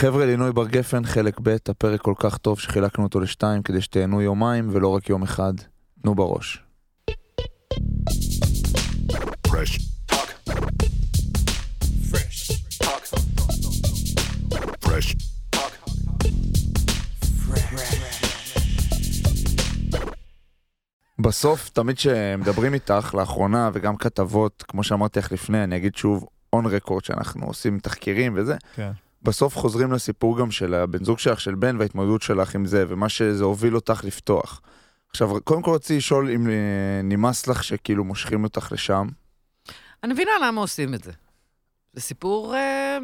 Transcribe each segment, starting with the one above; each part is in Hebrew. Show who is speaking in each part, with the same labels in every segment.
Speaker 1: חבר'ה, לינוי בר גפן, חלק ב', הפרק כל כך טוב שחילקנו אותו לשתיים כדי שתהנו יומיים ולא רק יום אחד. תנו בראש.
Speaker 2: Fresh talk. Fresh talk. Fresh talk.
Speaker 1: בסוף, תמיד כשמדברים איתך, לאחרונה, וגם כתבות, כמו שאמרתי לך לפני, אני אגיד שוב, און רקורד, שאנחנו עושים תחקירים וזה,
Speaker 3: כן.
Speaker 1: בסוף חוזרים לסיפור גם של הבן זוג שלך, של בן, וההתמודדות שלך עם זה, ומה שזה הוביל אותך לפתוח. עכשיו, קודם כל רציתי לשאול אם אה, נמאס לך שכאילו מושכים אותך לשם.
Speaker 4: אני מבינה למה עושים את זה. זה סיפור אה,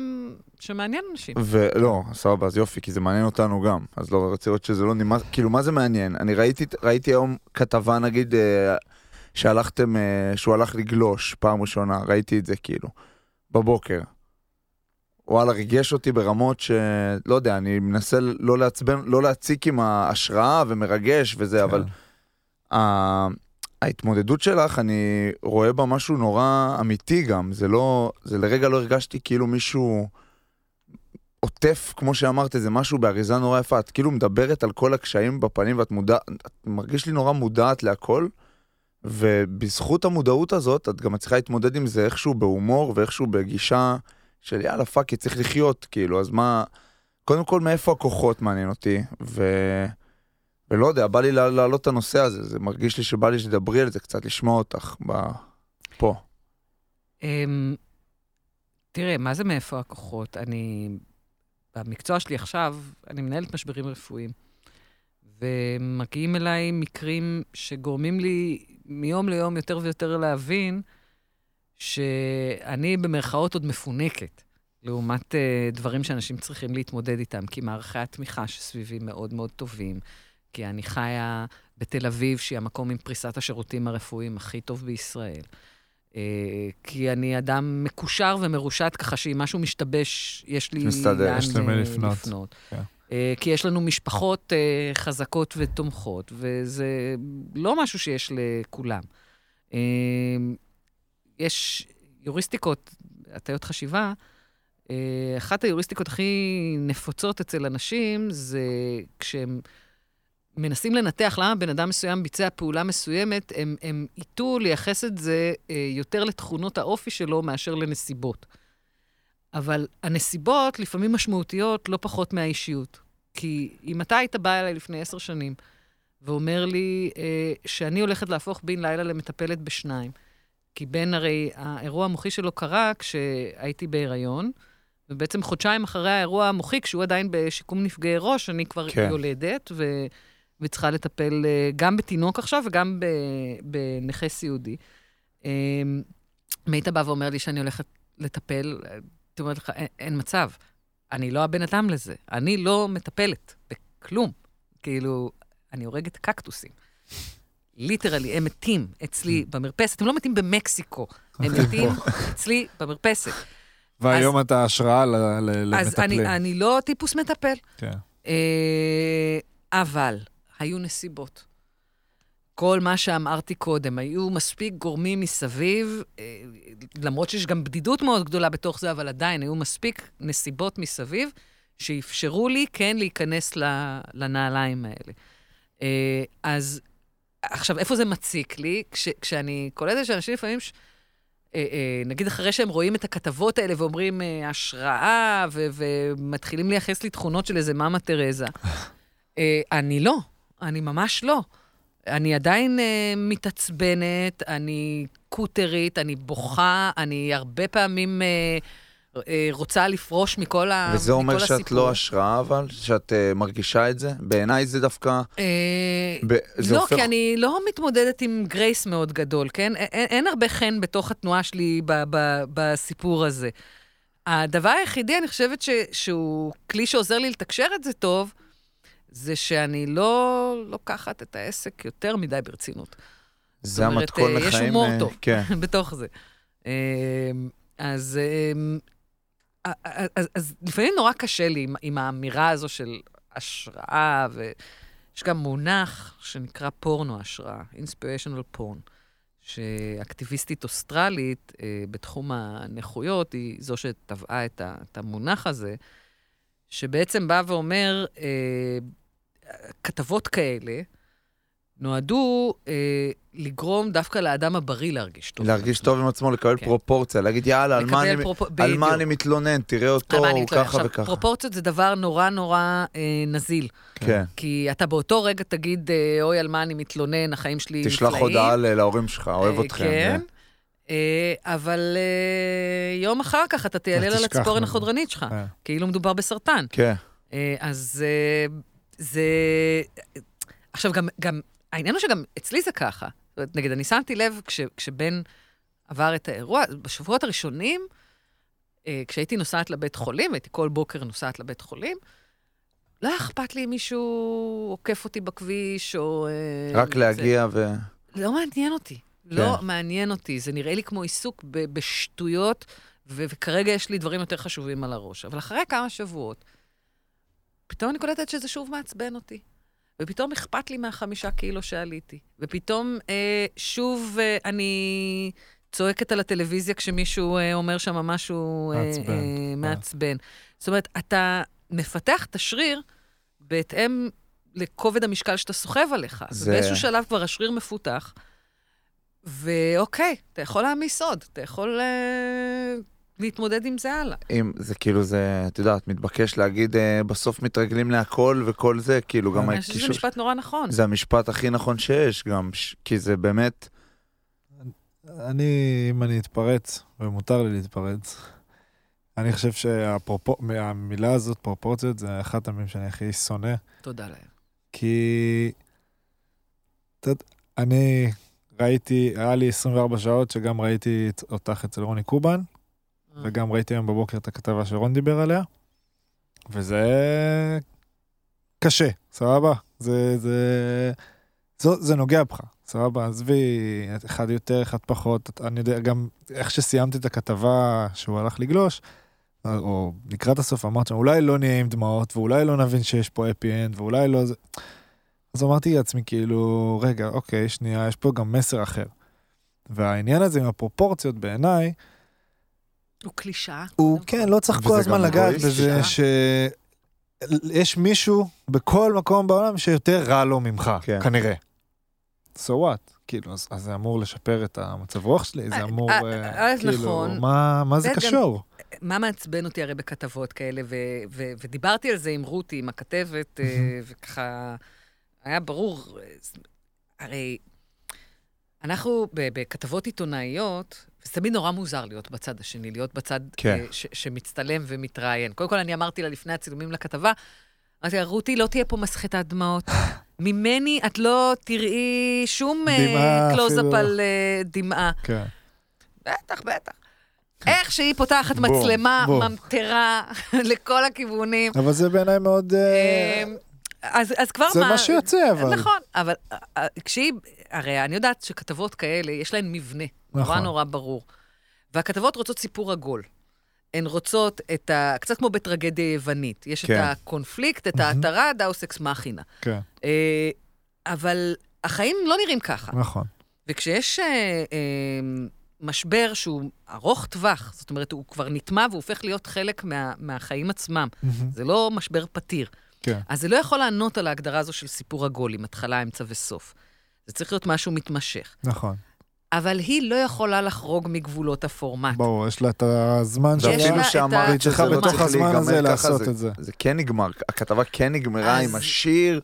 Speaker 4: שמעניין אנשים.
Speaker 1: ולא, סבבה, אז יופי, כי זה מעניין אותנו גם. אז לא, רציתי לראות שזה לא נמאס, כאילו, מה זה מעניין? אני ראיתי, ראיתי היום כתבה, נגיד, אה, שהלכתם, אה, שהוא הלך לגלוש פעם ראשונה, ראיתי את זה כאילו, בבוקר. וואלה, ריגש אותי ברמות ש... לא יודע, אני מנסה לא לעצבן, לא להציק עם ההשראה ומרגש וזה, אבל... ה- ההתמודדות שלך, אני רואה בה משהו נורא אמיתי גם, זה לא, זה לרגע לא הרגשתי כאילו מישהו עוטף, כמו שאמרת, זה משהו באריזה נורא יפה, את כאילו מדברת על כל הקשיים בפנים ואת מודעת, את מרגיש לי נורא מודעת להכל, ובזכות המודעות הזאת, את גם מצליחה להתמודד עם זה איכשהו בהומור ואיכשהו בגישה של יאללה fuck, צריך לחיות, כאילו, אז מה, קודם כל מאיפה הכוחות מעניין אותי, ו... ולא יודע, בא לי לה- להעלות את הנושא הזה, זה מרגיש לי שבא לי שתדברי על זה קצת, לשמוע אותך ב... פה.
Speaker 4: אמ, תראה, מה זה מאיפה הכוחות? אני, במקצוע שלי עכשיו, אני מנהלת משברים רפואיים, ומגיעים אליי מקרים שגורמים לי מיום ליום יותר ויותר להבין שאני במרכאות עוד מפונקת, לעומת uh, דברים שאנשים צריכים להתמודד איתם, כי מערכי התמיכה שסביבי מאוד מאוד טובים, כי אני חיה בתל אביב, שהיא המקום עם פריסת השירותים הרפואיים הכי טוב בישראל. אה, כי אני אדם מקושר ומרושת, ככה שאם משהו משתבש, יש לי
Speaker 1: מסתדר,
Speaker 4: לאן
Speaker 3: יש למי
Speaker 4: אה,
Speaker 3: לפנות. כן.
Speaker 4: אה, כי יש לנו משפחות חזקות ותומכות, וזה לא משהו שיש לכולם. יש יוריסטיקות, הטיות חשיבה, אה, אחת היוריסטיקות הכי נפוצות אצל אנשים זה כשהם מנסים לנתח למה בן אדם מסוים ביצע פעולה מסוימת, הם, הם ייטו לייחס את זה אה, יותר לתכונות האופי שלו מאשר לנסיבות. אבל הנסיבות לפעמים משמעותיות לא פחות מהאישיות. כי אם אתה היית בא אליי לפני עשר שנים ואומר לי אה, שאני הולכת להפוך בן לילה למטפלת בשניים, כי בן הרי, האירוע המוחי שלו קרה כשהייתי בהיריון, ובעצם חודשיים אחרי האירוע המוחי, כשהוא עדיין בשיקום נפגעי ראש, אני כבר
Speaker 1: כן.
Speaker 4: יולדת, ו... וצריכה לטפל אה, גם בתינוק עכשיו וגם. בנכה סיעודי. אם היית בא ואומר לי שאני הולכת לטפל, הייתי אומרת לך, אין, אין מצב. אני לא הבן אדם לזה. אני לא מטפלת בכלום. כאילו, אני הורגת קקטוסים. ליטרלי, הם מתים אצלי במרפסת. הם לא מתים במקסיקו, הם מתים אצלי במרפסת.
Speaker 3: והיום אתה השראה ל- ל-
Speaker 4: אז
Speaker 3: למטפלים.
Speaker 4: אני, לא טיפוס מטפל.
Speaker 3: כן.
Speaker 4: אה, אבל היו נסיבות. כל מה שאמרתי קודם, היו מספיק גורמים מסביב, אה, למרות שיש גם בדידות מאוד גדולה בתוך זה, אבל עדיין היו מספיק נסיבות מסביב שאפשרו לי כן להיכנס לנעליים האלה. אה, אז עכשיו, איפה זה מציק לי? כש, כשאני קולטת שאנשים לפעמים, ש... אה, אה, נגיד אחרי שהם רואים את הכתבות האלה ואומרים אה, השראה, ו- ומתחילים לייחס לי תכונות של איזה מאמה תרזה, אה, אני לא, אני ממש לא. אני עדיין אה, מתעצבנת, אני קוטרית, אני בוכה, אני הרבה פעמים אה, רוצה לפרוש מכל, ה-
Speaker 1: וזה אומר
Speaker 4: מכל
Speaker 1: שאת
Speaker 4: הסיפור.
Speaker 1: לא השראה אבל? שאת uh, מרגישה את זה? בעיניי זה דווקא...
Speaker 4: אה,
Speaker 1: ב- זה
Speaker 4: לא,
Speaker 1: הופך-
Speaker 4: כי אני לא מתמודדת עם גרייס מאוד גדול, כן? אין, אין הרבה חן בתוך התנועה שלי ב, ב, בסיפור הזה. הדבר היחידי, אני חושבת ש, שהוא כלי שעוזר לי לתקשר את זה טוב, זה שאני לא לוקחת את העסק יותר מדי ברצינות.
Speaker 1: זה
Speaker 4: זאת אומרת,
Speaker 1: המתכון
Speaker 4: אה, יש
Speaker 1: לחיים...
Speaker 4: הומור
Speaker 1: אה,
Speaker 4: טוב.
Speaker 1: כן.
Speaker 4: בתוך זה. אז, אז, אז לפעמים נורא קשה לי עם, עם האמירה הזו של השראה, ויש גם מונח שנקרא פורנו השראה, inspirational porn, שאקטיביסטית אוסטרלית אה, בתחום הנכויות היא זו שטבעה את, את המונח הזה. שבעצם בא ואומר, אה, כתבות כאלה נועדו אה, לגרום דווקא לאדם הבריא להרגיש טוב.
Speaker 1: להרגיש טוב עם עצמו, לקבל
Speaker 4: כן.
Speaker 1: פרופורציה, להגיד יאללה, על מה
Speaker 4: לקבל
Speaker 1: אני-
Speaker 4: פרופ-
Speaker 1: על. מה אני מתלונן, תראה אותו, הוא
Speaker 4: מתלונן.
Speaker 1: ככה
Speaker 4: עכשיו,
Speaker 1: וככה.
Speaker 4: פרופורציות זה דבר נורא נורא אה, נזיל.
Speaker 1: כן.
Speaker 4: כי אתה באותו רגע תגיד, אה, אוי, על מה אני מתלונן, החיים שלי נפלאים.
Speaker 1: תשלח הודעה להורים שלך, אוהב
Speaker 4: אה,
Speaker 1: אתכם.
Speaker 4: כן.
Speaker 1: זה-
Speaker 4: אה, אבל אה, יום אחר כך אתה תיילל על הציפורן
Speaker 3: מזה.
Speaker 4: החודרנית שלך,
Speaker 3: כן.
Speaker 4: כאילו מדובר בסרטן.
Speaker 1: כן.
Speaker 4: אה, אז אה, זה... עכשיו, גם, גם, העניין הוא שגם אצלי זה ככה. זאת אומרת, נגיד, אני שמתי לב כש, כשבן עבר את האירוע, בשבועות הראשונים, אה, כשהייתי נוסעת לבית חולים, הייתי כל בוקר נוסעת לבית חולים, לא היה אכפת לי אם מישהו עוקף אותי בכביש, או... אה,
Speaker 1: רק
Speaker 4: זה-
Speaker 1: להגיע ו... לא
Speaker 4: לא מעניין אותי. לא
Speaker 1: כן.
Speaker 4: מעניין אותי. זה נראה לי כמו עיסוק ב- בשטויות, ו- וכרגע יש לי דברים יותר חשובים על הראש. אבל אחרי כמה שבועות, פתאום אני קולטת שזה שוב מעצבן אותי. ופתאום אכפת לי מהחמישה קילו שעליתי. ופתאום אה, שוב אה, אני צועקת על הטלוויזיה כשמישהו אה, אומר שם משהו אה,
Speaker 3: מעצבן,
Speaker 4: אה. מעצבן. זאת אומרת, אתה מפתח את השריר בהתאם לכובד המשקל שאתה סוחב עליך.
Speaker 1: זה-
Speaker 4: זה... באיזשהו שלב כבר השריר מפותח, ואוקיי, אתה יכול להעמיס עוד, אתה יכול אה, להתמודד עם זה הלאה.
Speaker 1: אם זה כאילו זה, את יודעת, מתבקש להגיד אה, בסוף מתרגלים להכל וכל זה, כאילו גם
Speaker 4: אני חושבת שזה
Speaker 1: הקישור...
Speaker 4: משפט נורא נכון.
Speaker 1: זה המשפט הכי נכון שיש גם, ש- כי זה באמת,
Speaker 3: אני, אם אני אתפרץ, ומותר לי להתפרץ, אני חושב שהמילה הזאת, פרופורציות, זה אחת המילים שאני הכי שונא,
Speaker 4: תודה להם.
Speaker 3: כי... אני ראיתי, היה לי 24 שעות שגם ראיתי אותך אצל רוני קובן, וגם ראיתי היום בבוקר את הכתבה שרון דיבר עליה, וזה קשה, סבבה? זה, זה, זה, זה נוגע בך, סבבה? עזבי, אחד יותר, אחד פחות, אני יודע, גם איך שסיימתי את הכתבה שהוא הלך לגלוש, או לקראת הסוף אמרת שם, אולי לא נהיה עם דמעות, ואולי לא נבין שיש פה אפי אנד, ואולי לא זה... אז אמרתי לעצמי, כאילו, רגע, אוקיי, שנייה, יש פה גם מסר אחר. והעניין הזה עם הפרופורציות בעיניי,
Speaker 4: הוא קלישאה.
Speaker 3: הוא, כן. לא צריך כל הזמן לגעת בזה
Speaker 1: אה?
Speaker 3: שיש מישהו בכל מקום בעולם שיותר רע לו ממך,
Speaker 1: כן.
Speaker 3: כנראה. So what? כאילו, אז, אז זה אמור לשפר את המצב רוח שלי, זה
Speaker 4: אה,
Speaker 3: אמור,
Speaker 4: אה,
Speaker 3: אה, כאילו,
Speaker 4: נכון.
Speaker 3: מה, מה זה
Speaker 4: זה גם-
Speaker 3: קשור?
Speaker 4: מה מעצבן אותי הרי בכתבות כאלה, ו- ו- ודיברתי על זה עם רותי, עם הכתבת, וככה, היה ברור, הרי אנחנו בכתבות עיתונאיות, זה תמיד נורא מוזר להיות בצד השני, להיות בצד
Speaker 1: כן.
Speaker 4: אה, ש- שמצטלם ומתראיין. קודם כל, אני אמרתי לה לפני הצילומים לכתבה, אמרתי לה, רותי, לא תהיה פה מסחטת דמעות. ממני את לא תראי שום
Speaker 3: דמעה
Speaker 4: קלוזאפ
Speaker 3: אפילו.
Speaker 4: על אה, דמעה.
Speaker 3: כן.
Speaker 4: בטח, בטח. איך שהיא פותחת מצלמה. ממטרה לכל הכיוונים.
Speaker 3: אבל זה בעיניי מאוד... אה,
Speaker 4: אמ, אז, אז כבר
Speaker 3: זה
Speaker 4: מה...
Speaker 3: מה שיוצא, אבל.
Speaker 4: נכון, אבל אה, אה, כשהיא... הרי אני יודעת שכתבות כאלה, יש להן מבנה
Speaker 3: נכון.
Speaker 4: נורא ברור. והכתבות רוצות סיפור עגול. הן רוצות את ה... קצת כמו בטרגדיה יוונית. יש
Speaker 1: כן.
Speaker 4: את הקונפליקט, את ההתרה, deus ex machina.
Speaker 3: כן,
Speaker 4: אה, אבל החיים לא נראים ככה.
Speaker 3: נכון.
Speaker 4: וכשיש אה, אה, משבר שהוא ארוך טווח, זאת אומרת, הוא כבר נטמע והוא הופך להיות חלק מה, מהחיים עצמם,
Speaker 3: מהמם.
Speaker 4: זה לא משבר פתיר.
Speaker 3: כן.
Speaker 4: אז זה לא יכול לענות על ההגדרה הזו של סיפור עגול עם התחלה, אמצע וסוף. זה צריך להיות משהו מתמשך.
Speaker 3: נכון.
Speaker 4: אבל היא לא יכולה לחרוג מגבולות הפורמט.
Speaker 3: ברור, יש לה את הזמן שלה.
Speaker 4: לה
Speaker 1: ואפילו
Speaker 4: את ה-
Speaker 1: שאמרת
Speaker 3: היא צריכה
Speaker 1: שזה לא
Speaker 3: בתוך
Speaker 1: צריך
Speaker 3: הזמן
Speaker 1: להיגמר
Speaker 3: הזה
Speaker 1: ככה,
Speaker 3: לעשות
Speaker 1: זה-
Speaker 3: את זה.
Speaker 1: זה כן נגמר, הכתבה כן נגמרה
Speaker 4: אז-
Speaker 1: עם השיר,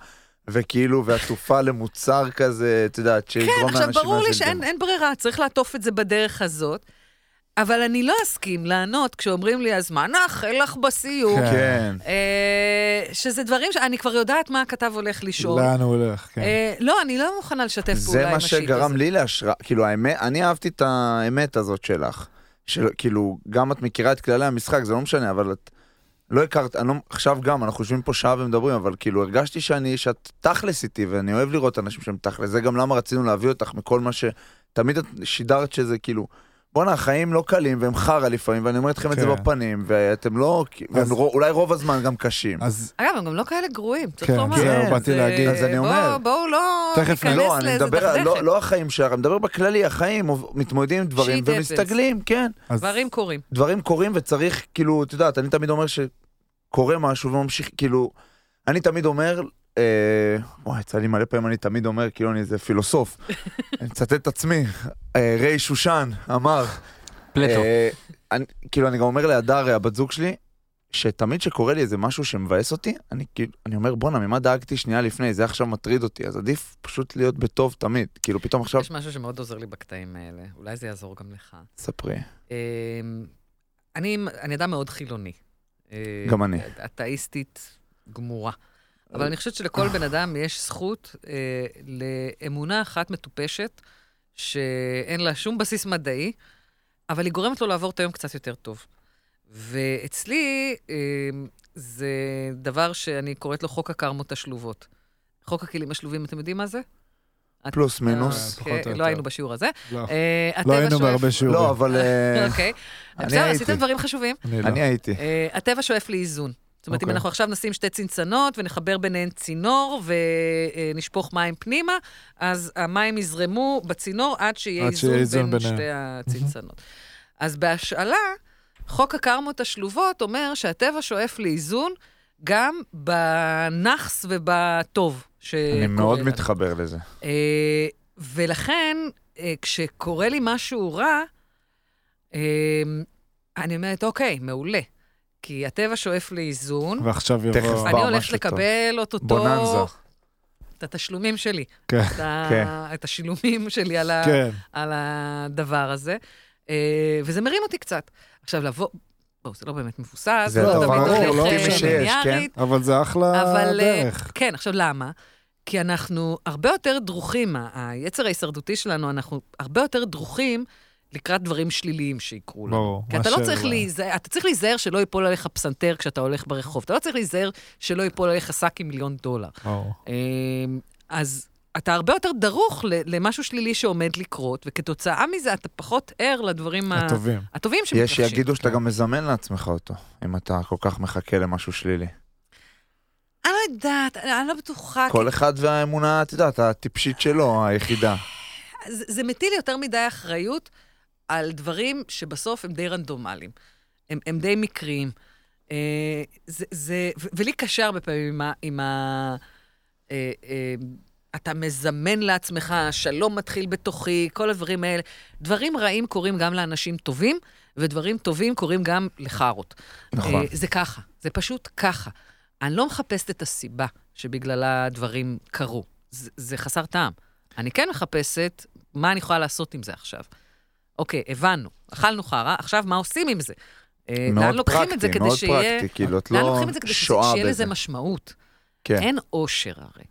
Speaker 1: וכאילו, ועטופה למוצר כזה, את יודעת, שיגרום
Speaker 4: כן,
Speaker 1: לאנשים...
Speaker 4: עכשיו, ברור לי שאין ברירה, צריך לעטוף את זה בדרך הזאת. אבל אני לא אסכים לענות כשאומרים לי, אז מה נאחל לך בסיום?
Speaker 3: כן.
Speaker 1: כן.
Speaker 4: אה, שזה דברים שאני כבר יודעת מה הכתב הולך לשאול.
Speaker 3: לאן הוא הולך, כן.
Speaker 4: אה, לא, אני לא מוכנה לשתף
Speaker 1: זה
Speaker 4: פעולה עם
Speaker 1: מה
Speaker 4: השיט הזה.
Speaker 1: שגרם לי להשראה, כאילו האמת, אני אהבתי את האמת הזאת שלך. של, כאילו, גם את מכירה את כללי המשחק, זה לא משנה, אבל את לא הכרת, אני לא, עכשיו גם, אנחנו יושבים פה שעה ומדברים, אבל כאילו הרגשתי שאני, שאת תכלס איתי, ואני אוהב לראות אנשים שהם תכלס, זה גם למה רצינו להביא אותך מכל מה ש... תמיד את שידרת שזה כאילו, בואנה, החיים לא קלים והם חרא לפעמים, ואני אומר לכם את זה
Speaker 3: כן.
Speaker 1: בפנים, ואתם לא,
Speaker 3: אז-
Speaker 1: והם אולי רוב הזמן גם קשים.
Speaker 3: אז
Speaker 4: אגב, הם גם לא כאלה גרועים, צריך
Speaker 3: כן,
Speaker 4: לומר.
Speaker 1: זהו,
Speaker 4: זה-
Speaker 3: באתי להגיד.
Speaker 1: אז אני אומר.
Speaker 4: בואו בואו לא
Speaker 3: תכף
Speaker 4: ניכנס
Speaker 1: לא, אני
Speaker 4: לאיזה
Speaker 1: מדבר, על- לא,
Speaker 4: דכדכת.
Speaker 1: לא החיים שלך, אני מדבר בכללי, החיים, מתמודדים עם דברים. ומסתגלים, כן.
Speaker 3: אז-
Speaker 4: דברים קורים.
Speaker 1: דברים קורים וצריך, כאילו, את יודעת, אני תמיד אומר ש... קורה משהו וממשיך, כאילו, אני תמיד אומר, אה, וואי, יצא לי מלא פעמים, אני תמיד אומר, כאילו אני איזה פילוסוף. אני מצטט את עצמי, אה, ריי שושן אמר,
Speaker 5: פלטו.
Speaker 1: אה, אני, כאילו, אני גם אומר להדר, הבת זוג שלי, שתמיד שקורה לי איזה משהו שמבאס אותי, אני כאילו, אני אומר, בואנה, ממה דאגתי שנייה לפני, זה עכשיו מטריד אותי, אז עדיף פשוט להיות בטוב תמיד. כאילו, פתאום עכשיו,
Speaker 4: יש משהו שמאוד עוזר לי בקטעים האלה, אולי זה יעזור גם לך.
Speaker 1: ספרי.
Speaker 4: אמ, אני, אני אדם מאוד חילוני. אה,
Speaker 1: גם אני.
Speaker 4: אתאיסטית גמורה. אבל אני חושבת שלכל בן אדם יש זכות אה, לאמונה אחת מטופשת, שאין לה שום בסיס מדעי, אבל היא גורמת לו לעבור את היום קצת יותר טוב. ואצלי אה, זה דבר שאני קוראת לו חוק הקרמות השלובות. חוק הכלים השלובים, אתם יודעים מה זה?
Speaker 1: פלוס מינוס.
Speaker 4: אה, כן. לא היינו בשיעור הזה.
Speaker 3: לא,
Speaker 4: אה,
Speaker 3: לא היינו בהרבה שיעורים.
Speaker 1: לא, אבל
Speaker 4: אוקיי. בסדר. עשיתם דברים חשובים.
Speaker 3: אני לא.
Speaker 1: אני הייתי.
Speaker 4: אה, הטבע שואף לאיזון. זאת אומרת, אם
Speaker 3: אוקיי.
Speaker 4: אנחנו עכשיו נשים שתי צנצנות ונחבר ביניהן צינור ונשפוך מים פנימה, אז המים יזרמו בצינור עד שיהיה
Speaker 3: עד
Speaker 4: איזון
Speaker 3: איזון
Speaker 4: בין
Speaker 3: ביניהם.
Speaker 4: שתי הצנצנות. אז בהשאלה, חוק הקרמות השלובות אומר שהטבע שואף לאיזון גם בנאחס ובטוב שקורה
Speaker 1: אני מאוד
Speaker 4: לנו.
Speaker 1: מתחבר לזה.
Speaker 4: אה, ולכן, אה, כשקורה לי משהו רע, אה, אני אומרת, אוקיי, מעולה. כי הטבע שואף לאיזון,
Speaker 3: ועכשיו
Speaker 1: תכף
Speaker 3: יבוא...
Speaker 1: בא.
Speaker 4: אני הולכת
Speaker 1: משהו טוב.
Speaker 4: לקבל אוטוטו...
Speaker 1: בוננזה.
Speaker 4: את התשלומים שלי,
Speaker 3: כן,
Speaker 4: את, ה...
Speaker 1: כן.
Speaker 4: את השילומים שלי על, ה...
Speaker 3: כן.
Speaker 4: על הדבר הזה, אה, וזה מרים אותי קצת. עכשיו, לבוא... בואו, זה לא באמת מבוסס,
Speaker 1: זה
Speaker 4: לא תמיד
Speaker 3: הכי
Speaker 4: הולך אה,
Speaker 3: שיש,
Speaker 4: ליניארית,
Speaker 3: אבל זה אחלה
Speaker 4: אבל... אה,
Speaker 3: דרך.
Speaker 4: כן, עכשיו למה? כי אנחנו הרבה יותר דרוכים, היצר ההישרדותי שלנו, אנחנו הרבה יותר דרוכים לקראת דברים שליליים שיקרו לנו.
Speaker 3: ברור.
Speaker 4: כי אתה לא צריך להיזהר, אתה צריך להיזהר שלא ייפול עליך פסנתר כשאתה הולך ברחוב. אתה לא צריך להיזהר שלא ייפול עליך שק עם מיליון דולר.
Speaker 3: ברור.
Speaker 4: אמ, אז אתה הרבה יותר דרוך ל- למשהו שלילי שעומד לקרות, וכתוצאה מזה אתה פחות ער לדברים ה-
Speaker 3: הטובים.
Speaker 4: הטובים
Speaker 1: יש
Speaker 4: שמתרחשים.
Speaker 1: שיגידו שאתה גם מזמן לעצמך אותו, אם אתה כל כך מחכה למשהו שלילי.
Speaker 4: אני לא יודעת, אני לא בטוחה.
Speaker 1: כל אחד והאמונה, את יודעת, הטיפשית שלו, היחידה.
Speaker 4: זה, זה מטיל יותר מדי אחריות על דברים שבסוף הם די רנדומליים. הם, הם די מקריים. אה, זה, זה, ו- ולי קשה הרבה פעמים עם ה... עם ה אה, אה, אתה מזמן לעצמך, שלום מתחיל בתוכי, כל הדברים האלה. דברים רעים קורים גם לאנשים טובים, ודברים טובים קורים גם לחארות.
Speaker 1: נכון.
Speaker 4: אה, זה ככה, זה פשוט ככה. אני לא מחפשת את הסיבה שבגללה דברים קרו. זה, זה חסר טעם. אני כן מחפשת מה אני יכולה לעשות עם זה עכשיו. אוקיי, הבנו, אכלנו חרא, עכשיו מה עושים עם זה? אה, לאן
Speaker 1: מאוד פרקטי, מאוד. פרקטי, כאילו, את
Speaker 4: לאן
Speaker 1: לא
Speaker 4: לוקחים את זה כדי
Speaker 1: שואה
Speaker 4: שיהיה לזה
Speaker 1: בזה.
Speaker 4: משמעות?
Speaker 1: כן.
Speaker 4: אין אושר הרי.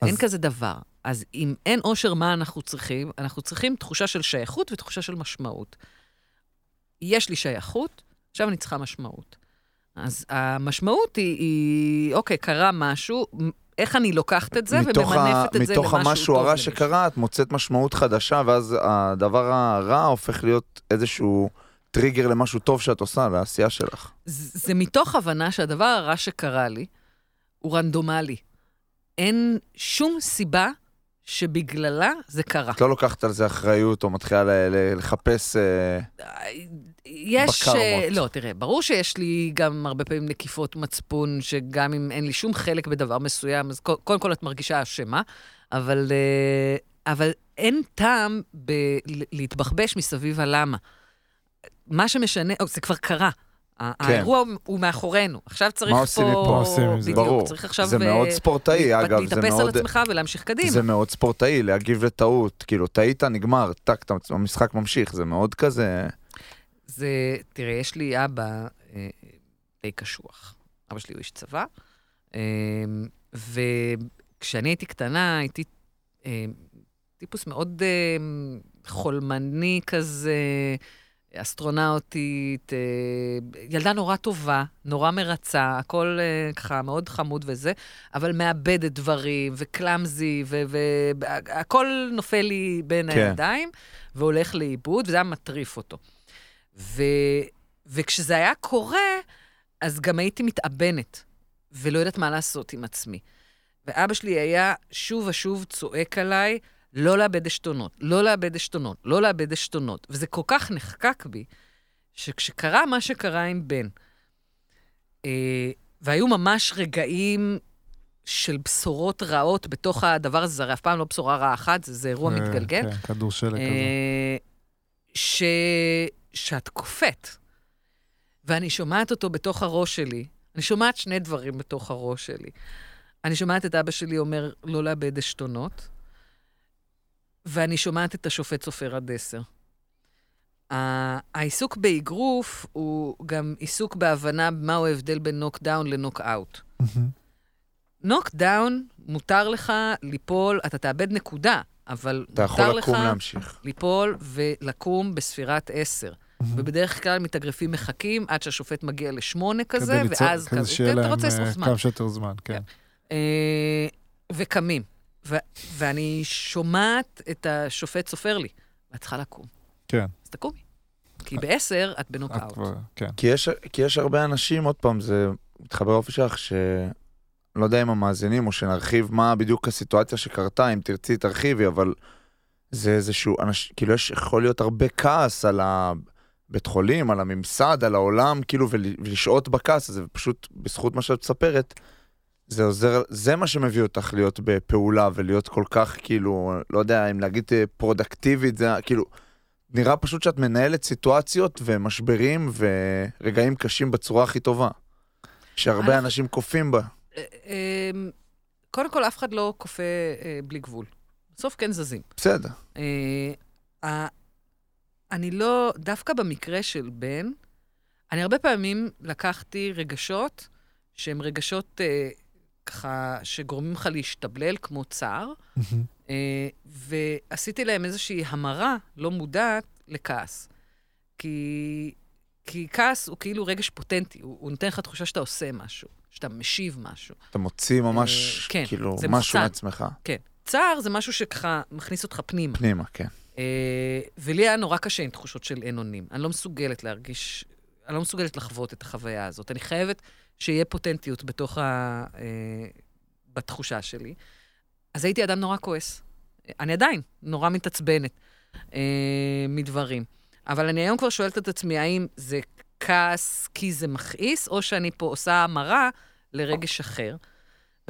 Speaker 3: אז-
Speaker 4: אין כזה דבר. אז אם אין אושר, מה אנחנו צריכים? אנחנו צריכים תחושה של שייכות ותחושה של משמעות. יש לי שייכות, עכשיו אני צריכה משמעות. אז המשמעות היא, היא אוקיי, קרה משהו, איך אני לוקחת את זה
Speaker 1: מתוך
Speaker 4: וממנפת את זה למשהו
Speaker 1: מתוך
Speaker 4: טוב
Speaker 1: המשהו הרע. שקרה, את מוצאת משמעות חדשה, ואז הדבר הרע הופך להיות איזשהו טריגר למשהו טוב שאת עושה, לעשייה שלך.
Speaker 4: זה זה מתוך הבנה שהדבר הרע שקרה לי הוא רנדומלי. אין שום סיבה שבגללה זה קרה.
Speaker 1: את לא לוקחת על זה אחריות, או מתחילה לחפש...
Speaker 4: יש...
Speaker 1: בקרמות.
Speaker 4: אה, לא, תראה, ברור שיש לי גם הרבה פעמים נקיפות מצפון, שגם אם אין לי שום חלק בדבר מסוים, אז קו- קודם כל את מרגישה אשמה, אבל, אה, אבל אין טעם ב- להתבחבש מסביב הלמה. מה שמשנה, או, זה כבר קרה.
Speaker 1: כן.
Speaker 4: האירוע הוא- מאחורינו. עכשיו צריך
Speaker 1: מה
Speaker 4: פה...
Speaker 1: עושים מפה?
Speaker 3: מה עושים עם זה?
Speaker 1: ברור.
Speaker 4: צריך עכשיו...
Speaker 1: זה
Speaker 4: אה,
Speaker 1: מאוד ספורטאי,
Speaker 4: להת-
Speaker 1: אגב,
Speaker 4: להתאפס על
Speaker 1: מאוד...
Speaker 4: עצמך ולהמשיך קדימה.
Speaker 1: זה מאוד ספורטאי, להגיב לטעות. כאילו, טעית, נגמר, טק, המשחק ממשיך, זה מאוד כזה...
Speaker 4: זה, תראה, יש לי אבא אה, די קשוח. אבא שלי הוא איש צבא, אה, וכשאני הייתי קטנה, הייתי אה, טיפוס מאוד אה, חולמני כזה, אסטרונאוטית, ילדה נורא טובה, נורא מרצה, הכל ככה מאוד חמוד וזה, אבל מאבדת דברים, וקלאמזי, והכל נופל לי בין
Speaker 1: כן.
Speaker 4: הידיים, והולך לאיבוד, וזה היה מטריף אותו. ו, וכשזה היה קורה, אז גם הייתי מתאבנת, ולא יודעת מה לעשות עם עצמי. ואבא שלי היה שוב ושוב צועק עליי, לא לאבד עשתונות, לא לאבד עשתונות, לא לאבד עשתונות. וזה כל כך נחקק בי, שכשקרה מה שקרה עם בן, אה, והיו ממש רגעים של בשורות רעות בתוך הדבר הזה, זה הרי אף פעם לא בשורה רעה אחת, זה, זה אירוע
Speaker 3: אה,
Speaker 4: מתגלגל.
Speaker 3: כן, כדור שלג כזה.
Speaker 4: אה, ש... שאת קופאת. ואני שומעת אותו בתוך הראש שלי. אני שומעת שני דברים בתוך הראש שלי. אני שומעת את אבא שלי אומר לא לאבד עשתונות, ואני שומעת את השופט סופר עד עשר. העיסוק באגרוף הוא גם עיסוק בהבנה מהו ההבדל בין נוקדאון לנוקאוט. נוקדאון, מותר לך ליפול, אתה תאבד נקודה, אבל
Speaker 1: אתה יכול
Speaker 4: מותר לך
Speaker 1: לקום להמשיך.
Speaker 4: ליפול ולקום בספירת עשר. ובדרך כלל מתאגרפים מחכים עד שהשופט מגיע לשמונה כזה,
Speaker 3: כדי ליצור-
Speaker 4: ואז כזה,
Speaker 3: שיהיה
Speaker 4: כן, אתה
Speaker 3: להם
Speaker 4: רוצה
Speaker 3: אה. כמה שיותר זמן, כן.
Speaker 4: אה, וקמים. ו- ואני שומעת את השופט סופר לי, ואת צריכה לקום.
Speaker 3: כן.
Speaker 4: אז תקומי. כי בעשר את בנוקאוט.
Speaker 3: כן.
Speaker 1: כי יש, כי יש הרבה אנשים, עוד פעם, זה מתחבר לאופי שלך, ש... לא יודע אם המאזינים או שנרחיב מה בדיוק הסיטואציה שקרתה, אם תרצי תרחיבי, אבל זה איזשהו, אנש... כאילו יש, יכול להיות הרבה כעס על הבית חולים, על הממסד, על העולם, כאילו, ול... ולשהות בכעס הזה, ופשוט בזכות מה שאת מספרת, זה עוזר, זה מה שמביא אותך להיות בפעולה ולהיות כל כך, כאילו, לא יודע אם להגיד אה, פרודקטיבית, זה כאילו, נראה פשוט שאת מנהלת סיטואציות ומשברים ורגעים קשים בצורה הכי טובה. שהרבה אנשים קופאים בה.
Speaker 4: אה, אה, קודם כל, אף אחד לא כופה אה, בלי גבול. בסוף כן זזים.
Speaker 1: בסדר.
Speaker 4: אה, אני לא, דווקא במקרה של בן, אני הרבה פעמים לקחתי רגשות שהם רגשות אה, ככה, שגורמים לך להשתבלל, כמו צער,
Speaker 3: מהמם.
Speaker 4: אה, ועשיתי להם איזושהי המרה לא מודעת לכעס. כי, כי כעס הוא כאילו רגש פוטנטי, הוא, הוא נותן לך תחושה שאתה עושה משהו, שאתה משיב משהו.
Speaker 1: אתה מוציא ממש,
Speaker 4: אה, כן,
Speaker 1: כאילו,
Speaker 4: זה
Speaker 1: משהו. מעצמך.
Speaker 4: כן. צער זה משהו שככה מכניס אותך פנימה.
Speaker 1: פנימה, כן.
Speaker 4: אה, ולי היה נורא קשה עם תחושות של אין אונים. אני לא מסוגלת להרגיש, אני לא מסוגלת לחוות את החוויה הזאת. אני חייבת שיהיה פוטנטיות בתוך ה... אה, בתחושה שלי. אז הייתי אדם נורא כועס. אני עדיין נורא מתעצבנת אה, מדברים. אבל אני היום כבר שואלת את עצמי, האם זה כעס כי זה מכעיס, או שאני פה עושה המרה לרגש אחר.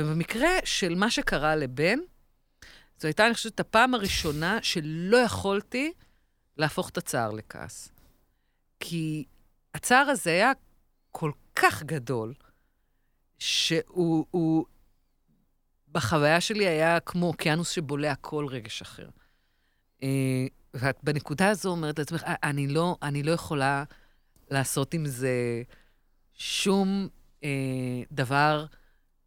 Speaker 4: ובמקרה של מה שקרה לבן, זו הייתה, אני חושבת, הפעם הראשונה שלא יכולתי להפוך את הצער לכעס. כי הצער הזה היה כל כך גדול, שהוא הוא, בחוויה שלי היה כמו אוקיינוס שבולע כל רגש אחר. אה, ואת בנקודה הזו אומרת לעצמך, "אה, אני לא, אני לא יכולה לעשות עם זה שום אה, דבר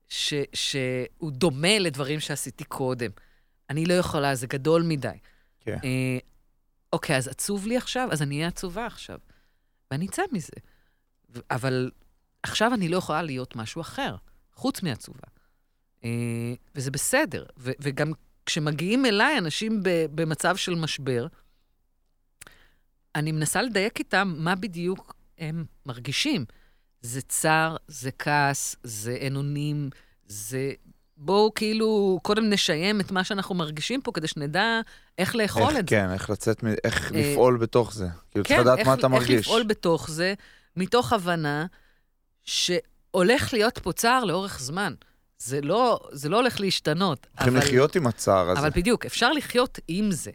Speaker 4: ש, שהוא דומה לדברים שעשיתי קודם. אני לא יכולה, זה גדול מדי.
Speaker 1: כן.
Speaker 4: אה, אוקיי, אז עצוב לי עכשיו? אז אני אהיה עצובה עכשיו. ואני אצא מזה. אבל עכשיו אני לא יכולה להיות משהו אחר, חוץ מעצובה. אה, וזה בסדר. ו- וגם כשמגיעים אליי אנשים ב- במצב של משבר, אני מנסה לדייק איתם מה בדיוק הם מרגישים. זה צער, זה כעס, זה אין אונים, זה... בואו כאילו קודם נשיים את מה שאנחנו מרגישים פה, כדי שנדע איך לאכול
Speaker 1: איך,
Speaker 4: את זה.
Speaker 1: כן, איך לצאת, איך
Speaker 4: אה,
Speaker 1: לפעול בתוך זה. כאילו, צריך
Speaker 4: כן,
Speaker 1: לדעת
Speaker 4: איך,
Speaker 1: מה אתה
Speaker 4: איך
Speaker 1: מרגיש.
Speaker 4: לפעול בתוך זה, מתוך הבנה שהולך להיות פה צער לאורך זמן. זה לא, זה לא הולך להשתנות.
Speaker 1: צריכים
Speaker 4: אבל-
Speaker 1: לחיות עם הצער הזה.
Speaker 4: אבל בדיוק, אפשר לחיות עם זה.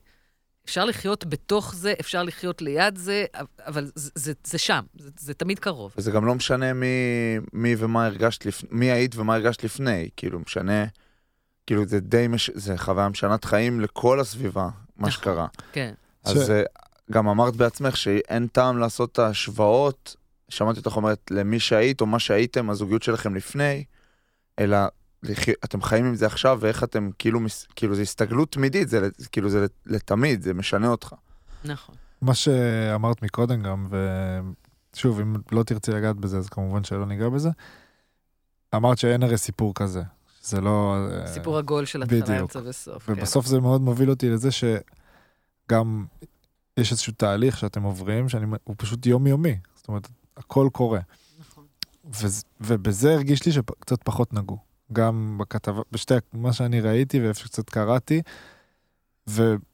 Speaker 4: אפשר לחיות בתוך זה, אפשר לחיות ליד זה, אבל זה, זה, זה שם, זה, זה תמיד קרוב.
Speaker 1: וזה גם לא משנה מי, מי ומה הרגשת, לפ... מי היית ומה הרגשת לפני, כאילו משנה, כאילו זה די, מש... זה חוויה משנת חיים לכל הסביבה, מה
Speaker 4: נכון.
Speaker 1: שקרה.
Speaker 4: כן.
Speaker 1: אז אה, גם אמרת בעצמך שאין טעם לעשות את ההשוואות, שמעתי אותך אומרת, למי שהיית או מה שהייתם, הזוגיות שלכם לפני, אלא. אתם חיים עם זה עכשיו, ואיך אתם, כאילו. כאילו זה הסתגלות תמידית, זה, כאילו זה לת- לתמיד, זה משנה אותך.
Speaker 4: נכון.
Speaker 3: מה שאמרת מקודם גם, ושוב, אם לא תרצי לגעת בזה, אז כמובן שלא ניגע בזה. אמרת שאין הרי סיפור כזה. זה לא... אה,
Speaker 4: סיפור עגול של התחלה. אמצע וסוף. כן.
Speaker 3: ובסוף זה מאוד מוביל אותי לזה שגם יש איזשהו תהליך שאתם עוברים, שהוא פשוט יומיומי. זאת אומרת, הכל קורה.
Speaker 4: נכון.
Speaker 3: וזה- ובזה הרגיש לי שקצת פחות נגעו. גם בכתבה, בשתי, מה שאני ראיתי ואיפה שקצת קראתי. ומעניין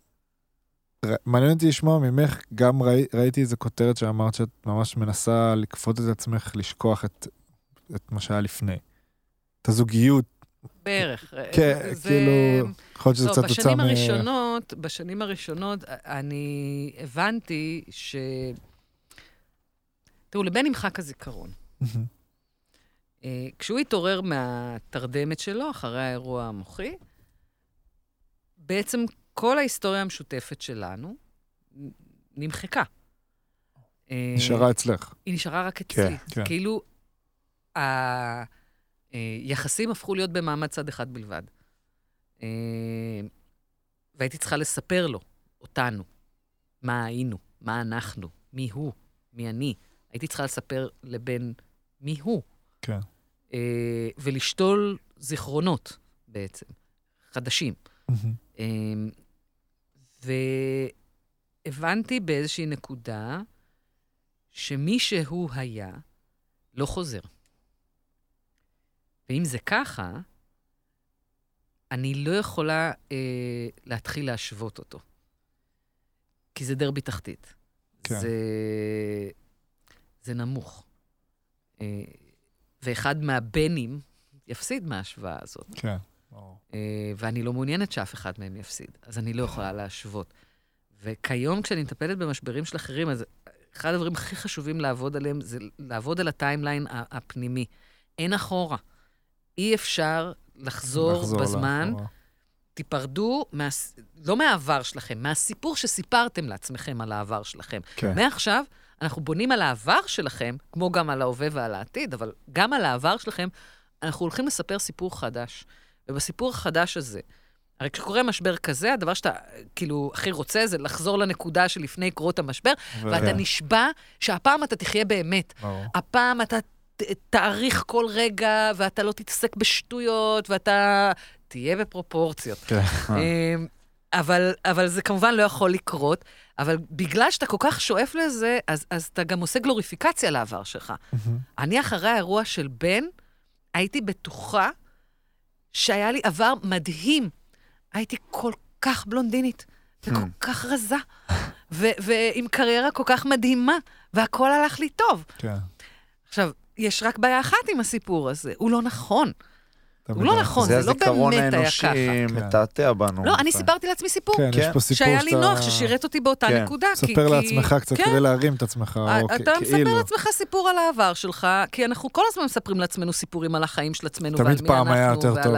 Speaker 3: אותי לשמוע ממך, גם ראי, ראיתי איזה כותרת שאמרת שאת ממש מנסה לכפות את עצמך לשכוח את את מה שהיה לפני. את הזוגיות,
Speaker 4: בערך.
Speaker 3: כן,
Speaker 4: זה-
Speaker 3: כאילו, יכול להיות שזה
Speaker 4: לא,
Speaker 3: קצת
Speaker 4: בשנים
Speaker 3: מ...
Speaker 4: הראשונות, בשנים הראשונות, אני הבנתי ש... תראו, לבן נמחק הזיכרון. אה, כשהוא התעורר מהתרדמת שלו, אחרי האירוע המוחי, בעצם כל ההיסטוריה המשותפת שלנו נמחקה. אה,
Speaker 3: נשארה אצלך.
Speaker 4: היא נשארה רק
Speaker 1: כן,
Speaker 4: אצלי.
Speaker 3: כן.
Speaker 4: כאילו, היחסים הפכו להיות במעמד צד אחד בלבד. אה, והייתי צריכה לספר לו, אותנו, מה היינו, מה אנחנו, מי הוא, מי אני. הייתי צריכה לספר לבן מי הוא.
Speaker 3: כן.
Speaker 4: אה, ולשתול זיכרונות בעצם, חדשים. אמ, והבנתי באיזושהי נקודה שמי שהוא היה לא חוזר. ואם זה ככה, אני לא יכולה אה, להתחיל להשוות אותו. כי זה דרבי תחתית.
Speaker 3: כן.
Speaker 4: זה, זה נמוך. אה, ואחד מהבנים יפסיד מההשוואה הזאת.
Speaker 3: כן.
Speaker 4: אה, ואני לא מעוניינת שאף אחד מהם יפסיד, אז אני לא יכולה להשוות. וכיום, כשאני מטפלת במשברים של אחרים, אז אחד הדברים הכי חשובים לעבוד עליהם זה לעבוד על הטיימליין הפנימי. אין אחורה. אי אפשר לחזור,
Speaker 3: לחזור
Speaker 4: בזמן,
Speaker 3: לאחורה.
Speaker 4: תיפרדו, מה, לא מהעבר שלכם, מהסיפור שסיפרתם לעצמכם על העבר שלכם.
Speaker 3: כן.
Speaker 4: מעכשיו, אנחנו בונים על העבר שלכם, כמו גם על ההווה ועל העתיד, אבל גם על העבר שלכם, אנחנו הולכים לספר סיפור חדש. ובסיפור החדש הזה, הרי כשקורה משבר כזה, הדבר שאתה כאילו הכי רוצה זה לחזור לנקודה שלפני קרות המשבר,
Speaker 3: ו-
Speaker 4: ואתה נשבע שהפעם אתה תחיה באמת.
Speaker 3: ברור.
Speaker 4: הפעם אתה ת- תעריך כל רגע, ואתה לא תתעסק בשטויות, ואתה תהיה בפרופורציות.
Speaker 3: כן.
Speaker 4: אמ, אבל, אבל זה כמובן לא יכול לקרות, אבל בגלל שאתה כל כך שואף לזה, אז, אז אתה גם עושה גלוריפיקציה לעבר שלך.
Speaker 3: מהמם.
Speaker 4: אני, אחרי האירוע של בן, הייתי בטוחה שהיה לי עבר מדהים. הייתי כל כך בלונדינית, וכל
Speaker 1: Hmm.
Speaker 4: כך רזה, ו- ועם קריירה כל כך מדהימה, והכל הלך לי טוב.
Speaker 3: כן.
Speaker 4: עכשיו, יש רק בעיה אחת עם הסיפור הזה, הוא לא נכון. הוא לא נכון,
Speaker 1: זה
Speaker 4: זה לא
Speaker 1: הזיכרון
Speaker 4: באמת היה
Speaker 1: האנושי
Speaker 4: ככה.
Speaker 1: מתעתע בנו.
Speaker 4: לא, אני סיפרתי לעצמי סיפור.
Speaker 3: כן, יש
Speaker 1: כן.
Speaker 3: פה סיפור
Speaker 4: שהיה לי
Speaker 3: שאתה-
Speaker 4: נוח, ששירת אותי באותה
Speaker 1: כן.
Speaker 4: נקודה. כי-
Speaker 3: ספר
Speaker 4: כי-
Speaker 3: לעצמך קצת
Speaker 4: כן.
Speaker 3: כדי להרים את עצמך, או כ-
Speaker 4: אתה מספר
Speaker 3: כאילו.
Speaker 4: לעצמך סיפור על העבר שלך, כי אנחנו כל הזמן מספרים לעצמנו סיפורים על החיים של עצמנו,
Speaker 3: תמיד פעם היה יותר
Speaker 4: ועל
Speaker 3: טוב.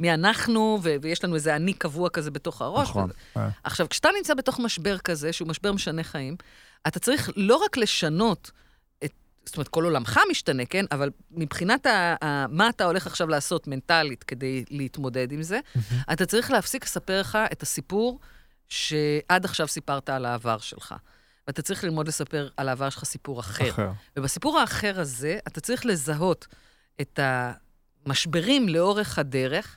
Speaker 4: מי אנחנו, ו- ויש לנו איזה אני קבוע כזה בתוך הראש.
Speaker 1: נכון.
Speaker 4: וזה-
Speaker 3: אה.
Speaker 4: עכשיו, כשאתה נמצא בתוך משבר כזה, שהוא משבר משנה חיים, אתה צריך לא רק לשנות. זאת אומרת, כל עולמך משתנה, כן? אבל מבחינת ה, ה, מה אתה הולך עכשיו לעשות מנטלית כדי להתמודד עם זה, אתה צריך להפסיק לספר לך את הסיפור שעד עכשיו סיפרת על העבר שלך. ואתה צריך ללמוד לספר על העבר שלך סיפור אחר.
Speaker 3: אחר.
Speaker 4: ובסיפור האחר הזה, אתה צריך לזהות את המשברים לאורך הדרך,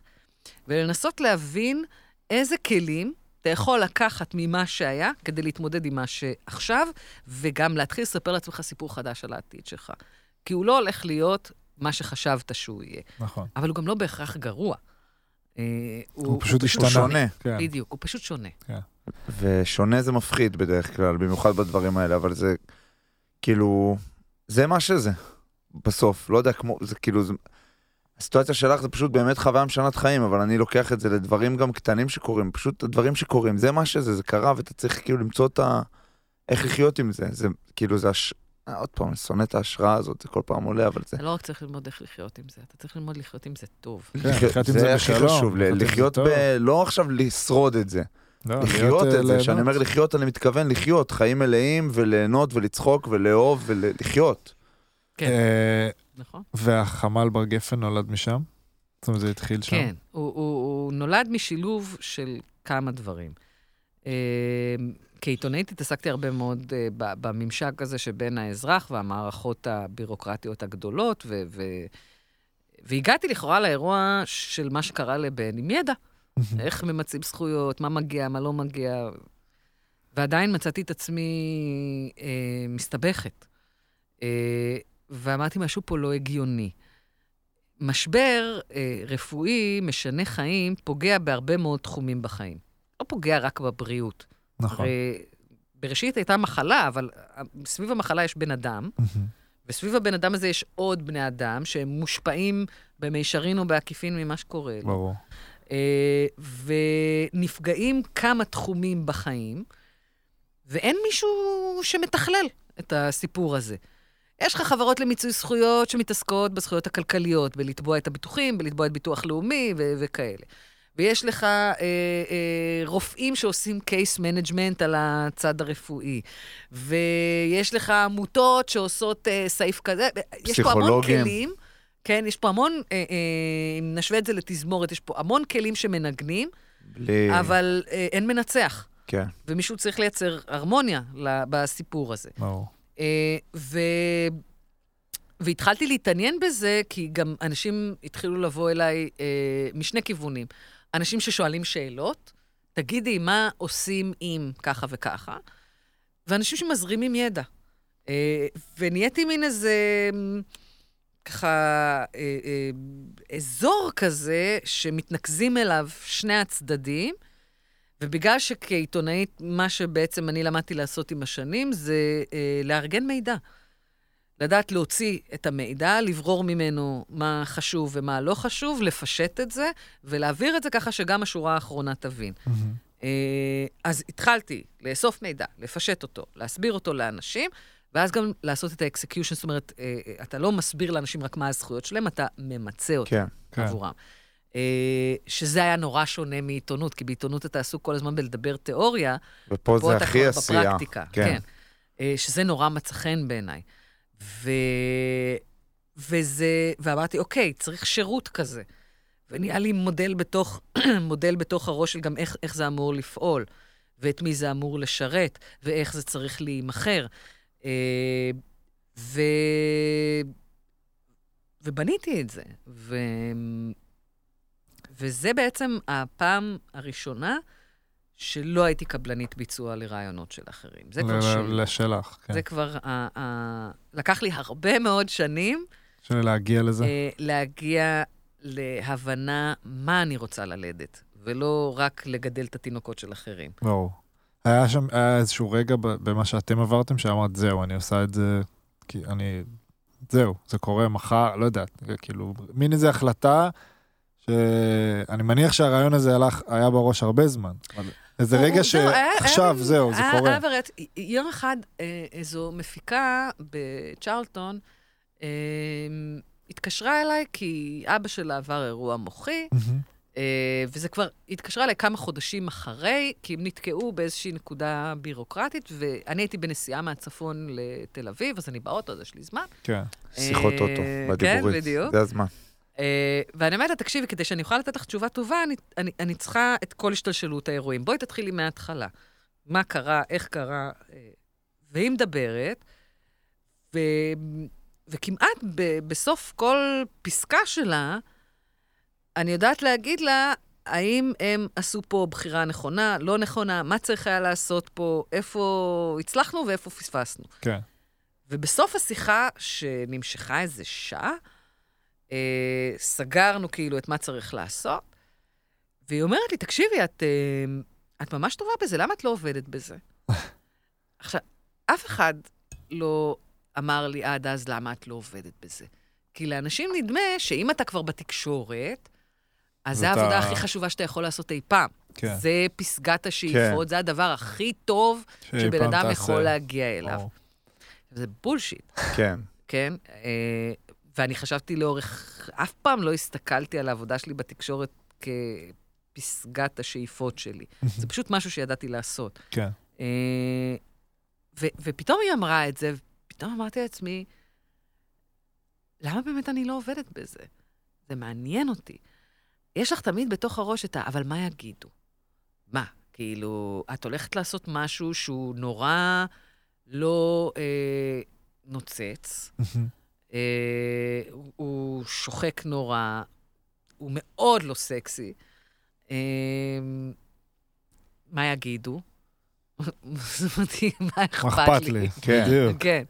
Speaker 4: ולנסות להבין איזה כלים אתה יכול לקחת ממה שהיה כדי להתמודד עם מה שעכשיו, וגם להתחיל לספר לעצמך סיפור חדש על העתיד שלך. כי הוא לא הולך להיות מה שחשבת שהוא יהיה,
Speaker 3: נכון.
Speaker 4: אבל הוא גם לא בהכרח גרוע. אה,
Speaker 3: הוא פשוט
Speaker 1: הוא
Speaker 3: השתנה.
Speaker 1: שונה.
Speaker 3: כן.
Speaker 4: בדיוק, הוא פשוט שונה.
Speaker 1: ושונה זה מפחיד בדרך כלל, במיוחד בדברים האלה, אבל זה כאילו, זה מה שזה, בסוף, לא יודע, כמו, זה כאילו, זה, הסיטואציה שלך זה פשוט באמת חוויה משנת חיים, אבל אני לוקח את זה לדברים גם קטנים שקורים, פשוט הדברים שקורים, זה מה שזה, זה קרה, ואתה צריך כאילו למצוא את ה... איך לחיות עם זה, זה כאילו, זה הש... אה, עוד פעם, אני שונא את ההשראה הזאת, זה כל פעם עולה, אבל זה...
Speaker 4: אתה לא רק צריך ללמוד איך לחיות עם זה, אתה צריך ללמוד לחיות עם זה טוב.
Speaker 3: כן,
Speaker 1: לחיות-
Speaker 3: עם זה
Speaker 1: זה הכי
Speaker 3: בשלום,
Speaker 1: חשוב,
Speaker 3: לחיות זה.
Speaker 1: ב... לא עכשיו לשרוד את זה.
Speaker 3: לא,
Speaker 1: לחיות את זה,
Speaker 3: אה,
Speaker 1: שאני אומר
Speaker 3: ליהנות.
Speaker 1: לחיות, אני מתכוון לחיות, חיים מלאים וליהנות ולצחוק ולאהוב ולחיות.
Speaker 4: נכון?
Speaker 3: והחמ"ל בר גפן נולד משם? זאת אומרת, זה התחיל שם?
Speaker 4: כן, הוא, הוא, הוא נולד משילוב של כמה דברים. אה, כעיתונאית התעסקתי הרבה מאוד אה, בממשק הזה שבין האזרח והמערכות הבירוקרטיות הגדולות, ו- ו- והגעתי לכאורה לאירוע של מה שקרה לבן עם ידע. איך ממצים זכויות, מה מגיע, מה לא מגיע. ועדיין מצאתי את עצמי אה, מסתבכת. אה, ואמרתי, משהו פה לא הגיוני. משבר אה, רפואי, משנה חיים, פוגע בהרבה מאוד תחומים בחיים. לא פוגע רק בבריאות.
Speaker 3: נכון.
Speaker 4: הרי בראשית הייתה מחלה, אבל סביב המחלה יש בן אדם,
Speaker 3: מהמם.
Speaker 4: וסביב הבן אדם הזה יש עוד בני אדם שהם מושפעים במישרין או בעקיפין ממה שקורה לו.
Speaker 3: ברור.
Speaker 4: אה, ונפגעים כמה תחומים בחיים, ואין מישהו שמתכלל את הסיפור הזה. יש לך חברות למיצוי זכויות שמתעסקות בזכויות הכלכליות, בלתבוע את הביטוחים, בלתבוע את ביטוח לאומי ו- וכאלה. ויש לך אה, אה, רופאים שעושים case management על הצד הרפואי. ויש לך עמותות שעושות אה, סעיף כזה. יש פה המון. כלים. כן, יש פה המון, אה, אה, אם נשווה את זה לתזמורת, יש פה המון כלים שמנגנים,
Speaker 1: בלי...
Speaker 4: אבל אה, אין מנצח.
Speaker 1: כן.
Speaker 4: ומישהו צריך לייצר הרמוניה בסיפור הזה.
Speaker 3: ברור.
Speaker 4: אה, ו... והתחלתי להתעניין בזה, כי גם אנשים התחילו לבוא אליי אה, משני כיוונים. אנשים ששואלים שאלות, תגידי, מה עושים אם ככה וככה? ואנשים שמזרימים ידע. אה, ונהייתי מין איזה, ככה, אה, אה, אזור כזה שמתנקזים אליו שני הצדדים, ובגלל שכעיתונאית, מה שבעצם אני למדתי לעשות עם השנים, זה אה, לארגן מידע. לדעת להוציא את המידע, לברור ממנו מה חשוב ומה לא חשוב, לפשט את זה, ולהעביר את זה ככה שגם השורה האחרונה תבין.
Speaker 3: מהמם.
Speaker 4: אה, אז התחלתי לאסוף מידע, לפשט אותו, להסביר אותו לאנשים, ואז גם לעשות את ה execution, זאת אומרת, אה, אה, אתה לא מסביר לאנשים רק מה הזכויות שלהם, אתה ממצה אותם
Speaker 1: כן.
Speaker 3: כן.
Speaker 4: עבורם. אה, שזה היה נורא שונה מעיתונות, כי בעיתונות אתה עסוק כל הזמן בלדבר תיאוריה,
Speaker 1: ופה
Speaker 4: פה
Speaker 1: זה הכי עשייה.
Speaker 4: בפרקטיקה.
Speaker 1: כן.
Speaker 4: כן. אה, שזה נורא מצא חן בעיניי. ו... וזה, ואמרתי, אוקיי, צריך שירות כזה. ונהיה לי מודל בתוך, מודל בתוך הראש של גם איך, איך זה אמור לפעול, ואת מי זה אמור לשרת, ואיך זה צריך להימכר. אה, ו... ובניתי את זה. ו... וזה בעצם הפעם הראשונה שלא הייתי קבלנית ביצוע לרעיונות של אחרים. זה כבר שלי.
Speaker 3: לשלך, כן.
Speaker 4: זה כבר, ה- ה- לקח לי הרבה מאוד שנים
Speaker 3: של להגיע לזה.
Speaker 4: אה, להגיע להבנה מה אני רוצה ללדת, ולא רק לגדל את התינוקות של אחרים.
Speaker 3: ברור. היה שם, היה איזשהו רגע במה שאתם עברתם, שאמרת, זהו, אני עושה את זה, כי אני, זהו, זה קורה מחר, לא יודעת, כאילו, מין איזו החלטה, שאני מניח שהרעיון הזה הלך, היה בראש הרבה זמן. איזה רגע שעכשיו, זהו, זה קורה.
Speaker 4: יום אחד אה, איזו מפיקה בצ'רלטון אה, התקשרה אליי כי אבא שלה עבר אירוע מוחי. אה, וזה כבר התקשרה אליי כמה חודשים אחרי, כי הם נתקעו באיזושהי נקודה בירוקרטית, ואני הייתי בנסיעה מהצפון לתל אביב, אז אני באוטו, אז יש לי זמן.
Speaker 3: כן.
Speaker 1: שיחות
Speaker 4: אה,
Speaker 1: אוטו,
Speaker 4: כן,
Speaker 1: בדיבורית.
Speaker 4: בדיוק.
Speaker 1: זה הזמן.
Speaker 4: אה, ואני אומרת לה, תקשיבי, כדי שאני אוכל לתת לך תשובה טובה, אני, אני, אני צריכה את כל השתלשלות האירועים. בואי תתחילי מההתחלה. מה קרה, איך קרה, אה, והיא מדברת, ו, וכמעט ב, בסוף כל פסקה שלה, אני יודעת להגיד לה, האם הם עשו פה בחירה נכונה, לא נכונה, מה צריך היה לעשות פה, איפה הצלחנו ואיפה פספסנו.
Speaker 3: כן.
Speaker 4: ובסוף השיחה, שנמשכה איזה שעה, אה, סגרנו כאילו את מה צריך לעשות, והיא אומרת לי, תקשיבי, את, אה, את ממש טובה בזה, למה את לא עובדת בזה? עכשיו, אף אחד לא אמר לי עד אז למה את לא עובדת בזה. כי לאנשים נדמה שאם אתה כבר בתקשורת, אז זו העבודה הכי חשובה שאתה יכול לעשות אי פעם.
Speaker 3: כן.
Speaker 4: זה פסגת השאיפות, זה הדבר הכי טוב שבן אדם
Speaker 3: תעשה.
Speaker 4: יכול להגיע אליו.
Speaker 3: ברור.
Speaker 4: זה בולשיט,
Speaker 1: כן.
Speaker 4: כן? ואני חשבתי לאורך, אף פעם לא הסתכלתי על העבודה שלי בתקשורת כפסגת השאיפות שלי. זה פשוט משהו שידעתי לעשות.
Speaker 3: כן.
Speaker 4: אה, ו- ופתאום היא אמרה את זה, ופתאום אמרתי לעצמי, למה באמת אני לא עובדת בזה? זה מעניין אותי. יש לך תמיד בתוך הראש את ה... אבל מה יגידו? מה? כאילו, את הולכת לעשות משהו שהוא נורא לא אה, נוצץ. אה, הוא- שוחק נורא, הוא מאוד לא סקסי. אה, מה יגידו? זה מדהים, מה
Speaker 3: אכפת לי?
Speaker 1: כן.
Speaker 3: בדיוק.
Speaker 4: כן.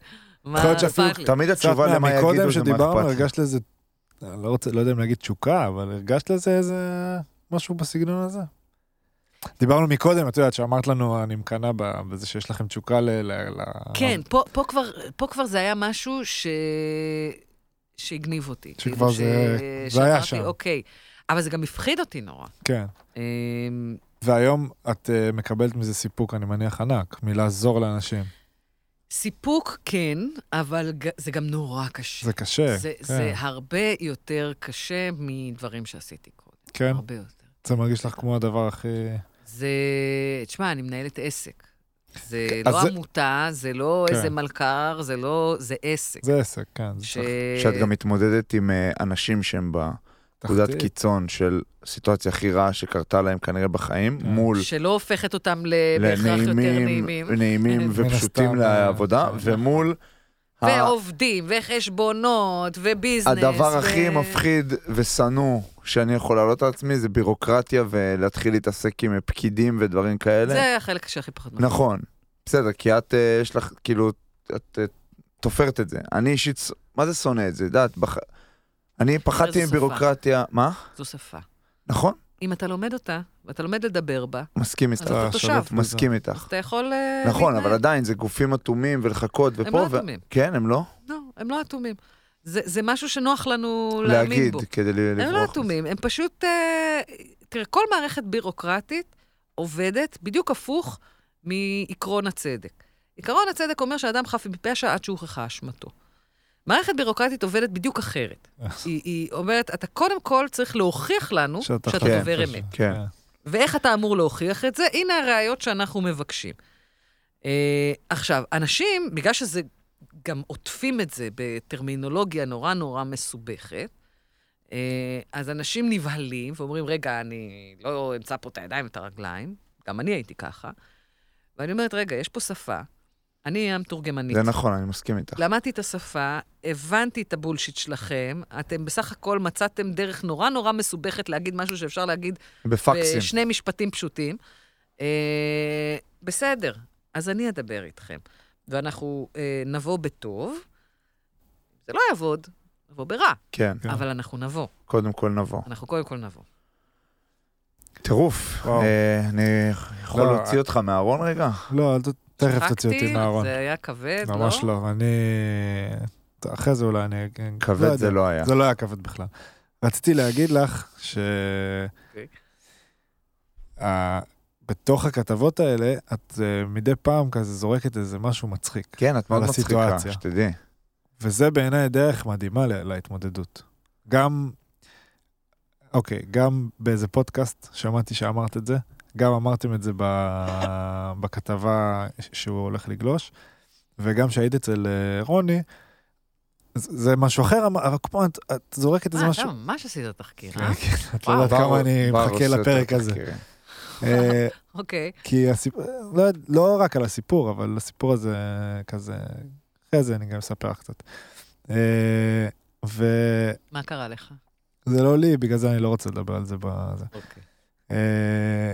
Speaker 4: מה אכפת לי?
Speaker 1: תמיד התשובה למה יגידו זה מה אכפת. לי.
Speaker 3: הרגשת לזה, לא לא יודע אם להגיד תשוקה, אבל הרגשת לזה איזה משהו בסגנון הזה? דיברנו מקודם, את יודעת, שאמרת לנו, אני מקנאה ב- בזה שיש לכם תשוקה ל... ל- ל-
Speaker 4: כן, פה, פה, כבר, פה כבר זה היה משהו ש... שהגניב אותי.
Speaker 3: שכבר
Speaker 4: כאילו,
Speaker 3: זה-
Speaker 4: ש-
Speaker 3: זה היה
Speaker 4: שאמרתי,
Speaker 3: שם.
Speaker 4: אוקיי. אבל זה גם הפחיד אותי נורא.
Speaker 3: כן.
Speaker 4: אמ,
Speaker 3: והיום את uh, מקבלת מזה סיפוק, אני מניח, ענק, מלעזור לאנשים.
Speaker 4: סיפוק כן, אבל ג- זה גם נורא קשה.
Speaker 3: זה קשה,
Speaker 4: זה,
Speaker 3: כן.
Speaker 4: זה הרבה יותר קשה מדברים שעשיתי קודם.
Speaker 3: כן?
Speaker 4: הרבה יותר.
Speaker 3: זה מרגיש לך כמו הדבר הכי...
Speaker 4: זה, תשמע, אני מנהלת עסק. זה
Speaker 3: כן,
Speaker 4: לא
Speaker 3: זה-
Speaker 4: עמותה, זה לא
Speaker 3: כן.
Speaker 4: איזה מלכ"ר, זה לא, זה עסק.
Speaker 3: זה עסק, כן.
Speaker 4: ש...
Speaker 1: שאת גם מתמודדת עם אה, אנשים שהם בנקודת. קיצון של סיטואציה הכי רעה שקרתה להם כנראה בחיים,
Speaker 3: כן.
Speaker 1: מול
Speaker 4: שלא הופכת אותם ל- בהכרח יותר נעימים.
Speaker 1: נעימים ופשוטים
Speaker 3: הסתם,
Speaker 1: לעבודה,
Speaker 3: כן.
Speaker 1: ומול
Speaker 4: ועובדים, וחשבונות, וביזנס.
Speaker 1: הדבר
Speaker 4: ו-
Speaker 1: הכי מפחיד ושנוא שאני יכול להעלות על עצמי זה בירוקרטיה ולהתחיל להתעסק עם פקידים ודברים כאלה.
Speaker 4: זה החלק שהכי פחות מפחיד.
Speaker 1: נכון, בסדר, כי את, אה, יש לך, כאילו, את אה, תופרת את זה. אני אישית, מה זה שונא את זה? יודעת, בח... אני פחדתי. מבירוקרטיה, מה?
Speaker 4: זו שפה.
Speaker 1: נכון,
Speaker 4: אם אתה לומד אותה, ואתה לומד לדבר בה,
Speaker 1: מסכים
Speaker 4: אז
Speaker 1: איתך,
Speaker 4: אתה תושב.
Speaker 3: שולט בזה.
Speaker 1: מסכים
Speaker 4: אז
Speaker 1: איתך.
Speaker 4: אתה יכול אה,
Speaker 1: נכון. אבל עדיין זה גופים אטומים ולחכות ופה.
Speaker 4: הם לא
Speaker 1: ו-
Speaker 4: אטומים.
Speaker 1: כן, הם לא?
Speaker 4: לא, הם לא אטומים. זה, זה משהו שנוח לנו להאמין
Speaker 1: להגיד,
Speaker 4: בו.
Speaker 1: כדי ל- לברוח.
Speaker 4: הם לא. אטומים, הם פשוט... אה, תראה, כל מערכת בירוקרטית עובדת בדיוק הפוך מעקרון הצדק. עקרון הצדק אומר שאדם חף מפשע עד שהוכחה אשמתו. מערכת בירוקרטית עובדת בדיוק אחרת. היא, היא אומרת, אתה קודם כל צריך להוכיח לנו שאתה,
Speaker 3: חף
Speaker 1: כן,
Speaker 4: דובר. אמת.
Speaker 1: כן.
Speaker 4: ואיך אתה אמור להוכיח את זה? הנה הראיות שאנחנו מבקשים. אה, עכשיו, אנשים, בגלל שזה, גם עוטפים את זה בטרמינולוגיה נורא נורא מסובכת, אה, אז אנשים נבהלים ואומרים, רגע, אני לא אמצא פה את הידיים ואת הרגליים, גם אני הייתי ככה, ואני אומרת, רגע, יש פה שפה, אני המתורגמנית.
Speaker 1: זה נכון, אני מסכים איתך.
Speaker 4: למדתי את השפה, הבנתי את הבולשיט שלכם, אתם בסך הכל מצאתם דרך נורא נורא מסובכת להגיד משהו שאפשר להגיד
Speaker 1: בפקסים.
Speaker 4: בשני משפטים פשוטים. אה, בסדר, אז אני אדבר איתכם. ואנחנו אה, נבוא בטוב, זה לא יעבוד, נבוא ברע,
Speaker 1: כן,
Speaker 3: כן.
Speaker 4: אבל אנחנו נבוא,
Speaker 1: קודם כל נבוא.
Speaker 4: אנחנו קודם כל נבוא.
Speaker 1: טירוף. אה, אני יכול
Speaker 3: לא,
Speaker 1: להוציא אותך מהארון רגע?
Speaker 3: לא, אל תכף תוציא אותי מהארון.
Speaker 4: זה היה כבד, לא?
Speaker 3: ממש לא, אני... אחרי זה אולי אני...
Speaker 1: כבד
Speaker 3: יודע.
Speaker 1: זה לא היה.
Speaker 3: זה לא היה כבד בכלל. רציתי להגיד לך ש...
Speaker 4: אוקיי.
Speaker 3: בתוך הכתבות האלה, את אה, מדי פעם כזה זורקת איזה משהו מצחיק.
Speaker 1: כן, את מאוד
Speaker 3: על
Speaker 1: מצחיקה. שתדעי.
Speaker 3: וזה בעיניי דרך מדהימה לה- להתמודדות. גם, אוקיי, גם באיזה פודקאסט שמעתי שאמרת את זה, גם אמרתם את זה ב... בכתבה שהוא הולך לגלוש, וגם שהיית אצל אה, רוני, זה משהו אחר, אמר- אבל כל פעם את, את זורקת איזה
Speaker 4: אה,
Speaker 3: משהו.
Speaker 4: אתה ממש עשית תחקיר, אה?
Speaker 3: כן, את לא. יודעת כמה אני מחכה לפרק הזה. אה,
Speaker 4: אוקיי.
Speaker 3: כי הסיפור, לא, לא רק על הסיפור, אבל הסיפור הזה כזה, אחרי זה אני גם אספר לך קצת. אה, וזה
Speaker 4: מה קרה לך?
Speaker 3: לא לי, בגלל זה אני לא רוצה לדבר על זה בזה.
Speaker 4: אוקיי.
Speaker 3: אה,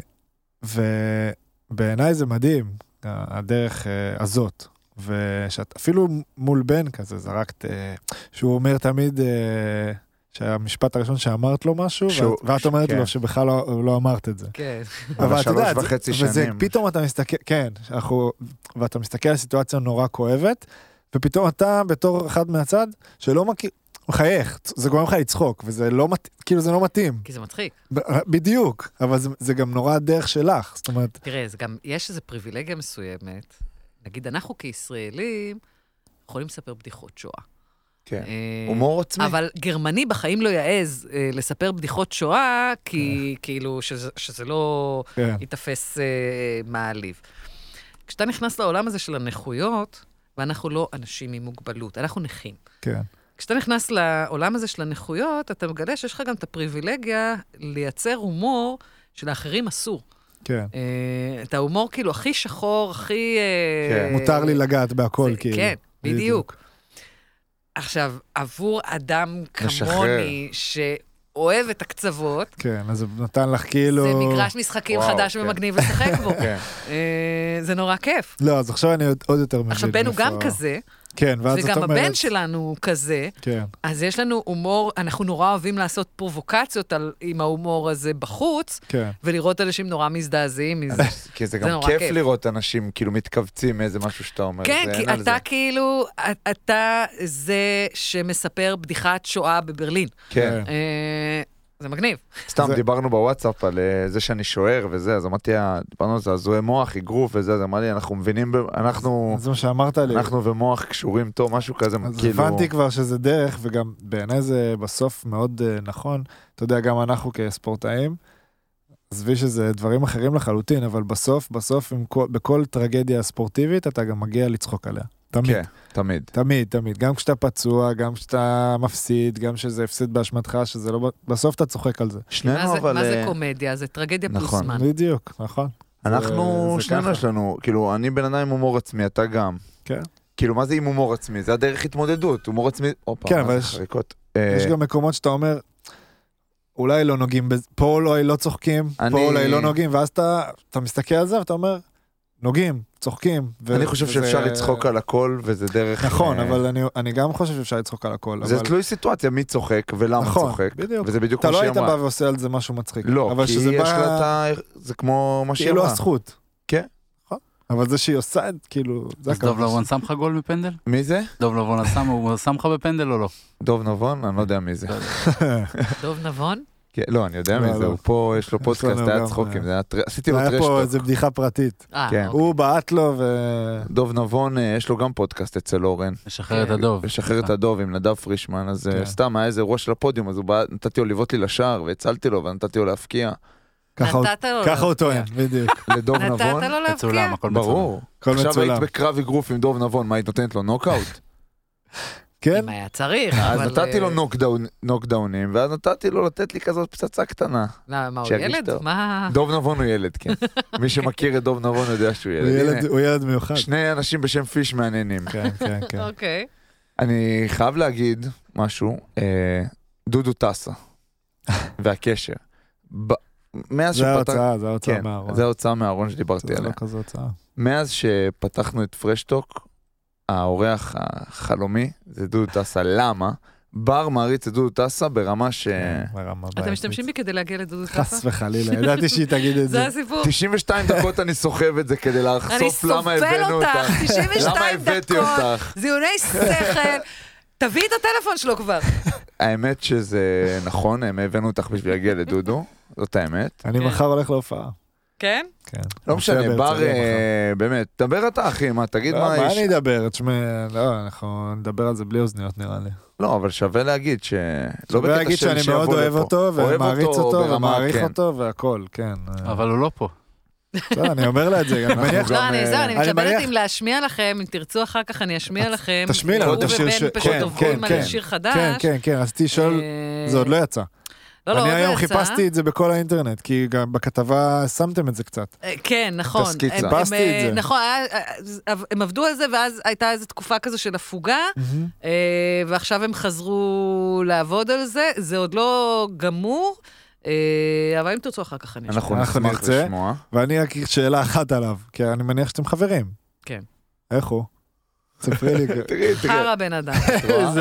Speaker 3: ובעיניי זה מדהים, הדרך הזאת. ושאת אפילו מול בן כזה זרקת, שהוא אומר תמיד שהמשפט הראשון שאמרת לו משהו,
Speaker 1: שהוא-
Speaker 3: ואת, ואת אומרת
Speaker 1: כן.
Speaker 3: לו שבכלל לא, לא אמרת את זה.
Speaker 4: כן.
Speaker 1: אבל
Speaker 3: את
Speaker 1: שלוש
Speaker 3: יודעת, זה-
Speaker 1: וחצי
Speaker 3: וזה
Speaker 1: שנים.
Speaker 3: פתאום אתה מסתכל, כן, אנחנו, ואתה מסתכל על סיטואציה נורא כואבת, ופתאום אתה בתור אחד מהצד שלא מכיר, מחייך, זה גורם לך לצחוק, וזה לא מתאים, כאילו זה לא מתאים.
Speaker 4: כי זה מצחיק.
Speaker 3: בדיוק, אבל זה, זה גם נורא הדרך שלך, זאת אומרת,
Speaker 4: תראה, זה גם, יש איזו פריבילגיה מסוימת. נגיד, אנחנו כישראלים יכולים לספר בדיחות שואה.
Speaker 1: כן.
Speaker 4: אה,
Speaker 1: הומור עצמי.
Speaker 4: אבל גרמני בחיים לא יעז אה, לספר בדיחות שואה, כי כאילו שזה, שזה לא
Speaker 3: כן,
Speaker 4: ייתפס אה, מעליב. כשאתה נכנס לעולם הזה של הנכויות, ואנחנו לא אנשים עם מוגבלות, אנחנו נכים.
Speaker 3: כן,
Speaker 4: כשאתה נכנס לעולם הזה של הנכויות, אתה מגלה שיש לך גם את הפריבילגיה לייצר הומור שלאחרים אסור.
Speaker 3: כן.
Speaker 4: אה, את ההומור כאילו הכי שחור, הכי... אה,
Speaker 1: כן.
Speaker 3: מותר לי לגעת בהכל,
Speaker 4: זה-
Speaker 3: כאילו.
Speaker 4: כן, בדיוק. עכשיו, עבור אדם
Speaker 1: משחרר.
Speaker 4: כמוני, שאוהב את הקצוות,
Speaker 3: כן, אז הוא נתן לך כאילו...
Speaker 4: זה מגרש משחקים
Speaker 1: וואו,
Speaker 4: חדש
Speaker 1: כן.
Speaker 4: ומגניב לשחק בו.
Speaker 1: כן.
Speaker 4: אה, זה נורא כיף.
Speaker 3: לא, אז עכשיו אני עוד, עוד יותר מבין.
Speaker 4: עכשיו, בן הוא גם כזה,
Speaker 3: כן, ואז
Speaker 4: וגם
Speaker 3: את אומרת...
Speaker 4: הבן שלנו הוא כזה,
Speaker 3: כן,
Speaker 4: אז יש לנו הומור, אנחנו נורא אוהבים לעשות פרובוקציות על, עם ההומור הזה בחוץ,
Speaker 3: כן.
Speaker 4: ולראות אנשים נורא מזדעזעים מזה.
Speaker 1: כי זה
Speaker 4: זה
Speaker 1: גם כיף
Speaker 4: כיף.
Speaker 1: לראות אנשים כאילו מתכווצים מאיזה משהו שאתה אומר.
Speaker 4: כן,
Speaker 1: זה-
Speaker 4: כי
Speaker 1: אין על
Speaker 4: אתה
Speaker 1: זה.
Speaker 4: כאילו, אתה זה שמספר בדיחת שואה בברלין.
Speaker 1: כן.
Speaker 4: אה, זה מגניב.
Speaker 1: סתם דיברנו בוואטסאפ על אה, זה שאני שוער וזה, אז אמרתי, לה, דיברנו על זה, הזוהי מוח, אגרוף וזה, אז אמר לי, אנחנו מבינים, אנחנו
Speaker 3: זה מה שאמרת לי.
Speaker 1: אנחנו ומוח קשורים טוב, משהו כזה,
Speaker 3: אז
Speaker 1: כאילו...
Speaker 3: הבנתי כבר שזה דרך, וגם בעיניי זה בסוף מאוד אה, נכון. אתה יודע, גם אנחנו כספורטאים, עזבי שזה דברים אחרים לחלוטין, אבל בסוף, בסוף, כל, בכל טרגדיה ספורטיבית, אתה גם מגיע לצחוק עליה. תמיד.
Speaker 1: כן, תמיד.
Speaker 3: תמיד, תמיד. גם כשאתה פצוע, גם כשאתה מפסיד, גם שזה הפסד באשמתך, שזה לא... ב- בסוף אתה צוחק על זה.
Speaker 1: שנינו
Speaker 4: מה זה-
Speaker 1: אבל...
Speaker 4: מה זה
Speaker 1: אה,
Speaker 4: קומדיה? זה טרגדיה פלוס
Speaker 1: נכון.
Speaker 4: זמן.
Speaker 3: בדיוק, נכון.
Speaker 1: אנחנו, שנינו. יש לנו, כאילו, אני בן אדם עם הומור עצמי, אתה גם.
Speaker 3: כן.
Speaker 1: כאילו, מה זה עם הומור עצמי? זה הדרך התמודדות, הומור עצמי, הופה,
Speaker 3: כן, אבל יש-
Speaker 1: חריקות?
Speaker 3: יש
Speaker 1: אה,
Speaker 3: גם מקומות שאתה אומר, אולי לא נוגעים בזה, פה אולי לא צוחקים,
Speaker 1: אני-
Speaker 3: פה אולי לא נוגעים, ואז אתה, אתה מסתכל על זה ואתה אומר, נוגעים, צוחקים. ו-
Speaker 1: אני חושב
Speaker 3: וזה-
Speaker 1: שאפשר לצחוק על הכל, וזה דרך...
Speaker 3: נכון,
Speaker 1: אה,
Speaker 3: אבל אני, אני גם חושב שאפשר לצחוק על הכל.
Speaker 1: זה
Speaker 3: אבל...
Speaker 1: תלוי סיטואציה, מי צוחק ולמה
Speaker 3: נכון,
Speaker 1: צוחק.
Speaker 3: בדיוק.
Speaker 1: וזה בדיוק
Speaker 3: אתה
Speaker 1: כמו
Speaker 3: לא
Speaker 1: שהיא
Speaker 3: היית בא. ועושה על זה משהו מצחיק.
Speaker 1: לא,
Speaker 3: אבל
Speaker 1: כי יש
Speaker 3: בא-
Speaker 1: לה את ה... זה כמו מה שהיא
Speaker 3: כאילו
Speaker 1: אמרה.
Speaker 3: הזכות.
Speaker 1: כן.
Speaker 3: נכון. אבל זה שהיא עושה, את, כאילו, זה
Speaker 5: אז דוב. לבון שם לך גול מפנדל?
Speaker 1: מי זה?
Speaker 5: דוב לבון שם, הוא שם לך בפנדל או לא?
Speaker 1: דוב נבון? אני לא יודע מי זה.
Speaker 4: דוב נבון?
Speaker 1: כן, לא, אני יודע
Speaker 3: לא,
Speaker 1: מי זה,
Speaker 3: לא.
Speaker 1: הוא פה, יש לו פודקאסט, היה צחוקים,
Speaker 3: אה,
Speaker 1: זה היה טר- עשיתי
Speaker 3: זה
Speaker 1: לו
Speaker 3: היה פה
Speaker 1: טרשטוק.
Speaker 3: איזה בדיחה פרטית.
Speaker 4: אה,
Speaker 1: כן.
Speaker 4: אוקיי.
Speaker 3: הוא בעט לו ו...
Speaker 1: דוב נבון, אה, יש לו גם פודקאסט אצל אורן.
Speaker 5: לשחרר את
Speaker 4: כן.
Speaker 5: הדוב.
Speaker 1: לשחרר את הדוב עם נדב פרישמן, אז
Speaker 3: כן.
Speaker 1: סתם היה איזה אירוע של הפודיום, אז הוא בא, נתתי לו לבעוט לי לשער, והצלתי לו, ונתתי לו להפקיע.
Speaker 3: ככה הוא-. טוען, בדיוק.
Speaker 1: לדוב נבון,
Speaker 4: נתת לו להפקיע?
Speaker 5: מצולם, הכל מצולם.
Speaker 1: ברור. עכשיו. היית בקרב אגרוף עם דוב נבון, מה היית נותנת לו נוקאוט?
Speaker 3: כן?
Speaker 4: אם היה צריך,
Speaker 1: אז
Speaker 4: אבל...
Speaker 1: נתתי לו
Speaker 4: אה,
Speaker 1: נוקדאון- נוקדאונים, ואז נתתי לו לתת לי כזאת פצצה קטנה.
Speaker 4: למה, מה, הוא ילד?
Speaker 1: טוב.
Speaker 4: מה?
Speaker 1: דוב נבון הוא ילד, כן. מי שמכיר את דוב נבון יודע שהוא
Speaker 3: הוא
Speaker 1: ילד.
Speaker 3: ילד-
Speaker 1: הנה,
Speaker 3: הוא ילד מיוחד.
Speaker 1: שני אנשים בשם פיש מעניינים.
Speaker 3: כן, כן, כן.
Speaker 4: אוקיי.
Speaker 1: אני חייב להגיד משהו, אה, דודו טסה והקשר. ב- מאז
Speaker 3: זה
Speaker 1: שפתח...
Speaker 3: ההוצאה, זה ההוצאה
Speaker 1: כן,
Speaker 3: מהארון.
Speaker 1: זה ההוצאה מהארון שדיברתי
Speaker 3: זה
Speaker 1: עליה.
Speaker 3: לא כזה הוצאה.
Speaker 1: מאז שפתחנו את פרשטוק, האורח החלומי זה דודו טסה. למה? בר מעריץ את דודו טסה ברמה ש...
Speaker 3: כן,
Speaker 4: אתם. משתמשים בי כדי להגיע לדודו טסה?
Speaker 3: חס וחלילה, ידעתי שהיא תגיד את
Speaker 4: זה
Speaker 3: זה.
Speaker 4: הסיפור.
Speaker 1: 92 דקות אני סוחב את זה כדי
Speaker 4: אני
Speaker 1: לחשוף למה
Speaker 4: סובל
Speaker 1: הבאנו
Speaker 4: אותך,
Speaker 1: אותך.
Speaker 4: 92
Speaker 1: למה הבאתי
Speaker 4: דקות,
Speaker 1: אותך?
Speaker 4: זיוני שכל. תביא את הטלפון שלו כבר.
Speaker 1: האמת שזה נכון, הם הבאנו אותך בשביל להגיע לדודו, זאת האמת.
Speaker 3: אני
Speaker 4: כן.
Speaker 3: מחר הולך להופעה.
Speaker 4: כן?
Speaker 3: כן.
Speaker 1: לא משנה, בר. אה, באמת, דבר אתה אחי, מה, תגיד
Speaker 3: לא,
Speaker 1: מה
Speaker 3: מה
Speaker 1: יש.
Speaker 3: אני אדבר? תשמע, לא, אנחנו נדבר על זה בלי אוזניות נראה לי.
Speaker 1: לא, אבל שווה להגיד ש... לא
Speaker 3: שווה להגיד שאני מאוד אוהב. אותו, ומעריץ אותו, ומעריך
Speaker 1: כן.
Speaker 3: אותו, והכל, כן.
Speaker 5: אבל הוא לא פה.
Speaker 3: בסדר, אני אומר לה את זה, אני מניח...
Speaker 1: גם,
Speaker 4: לא, אני
Speaker 1: אה,
Speaker 4: זהו, אני מתלבטת אם להשמיע לכם, אם תרצו אחר כך אני אשמיע לכם.
Speaker 3: תשמיעי לנו
Speaker 4: הוא
Speaker 3: את השיר ש-
Speaker 4: ובן פשוט
Speaker 3: כן,
Speaker 4: עוברים
Speaker 3: כן,
Speaker 4: על. שיר חדש.
Speaker 3: כן, כן, כן, רציתי לשאול,
Speaker 4: אה,
Speaker 3: זה עוד לא יצא.
Speaker 4: לא, לא,
Speaker 3: אני
Speaker 4: עוד לא
Speaker 3: היום
Speaker 4: יצא.
Speaker 3: חיפשתי את זה בכל האינטרנט, כי גם בכתבה שמתם את זה קצת.
Speaker 4: אה, כן, נכון. הם,
Speaker 3: חיפשתי את
Speaker 4: אה,
Speaker 3: זה.
Speaker 4: נכון, היה- אה, הם עבדו על זה, ואז הייתה איזו תקופה כזו של הפוגה, אה, ועכשיו הם חזרו לעבוד על זה. זה עוד לא גמור, אה, אבל אם תרצו אחר כך אני אשמיע.
Speaker 1: אנחנו
Speaker 3: אנחנו
Speaker 1: נשמח. לשמוע.
Speaker 3: ואני רק שאלה אחת עליו, כי אני מניח שאתם חברים.
Speaker 4: כן.
Speaker 3: איך הוא? ספרי לי,
Speaker 1: תראי, תראי.
Speaker 4: חרא בן אדם.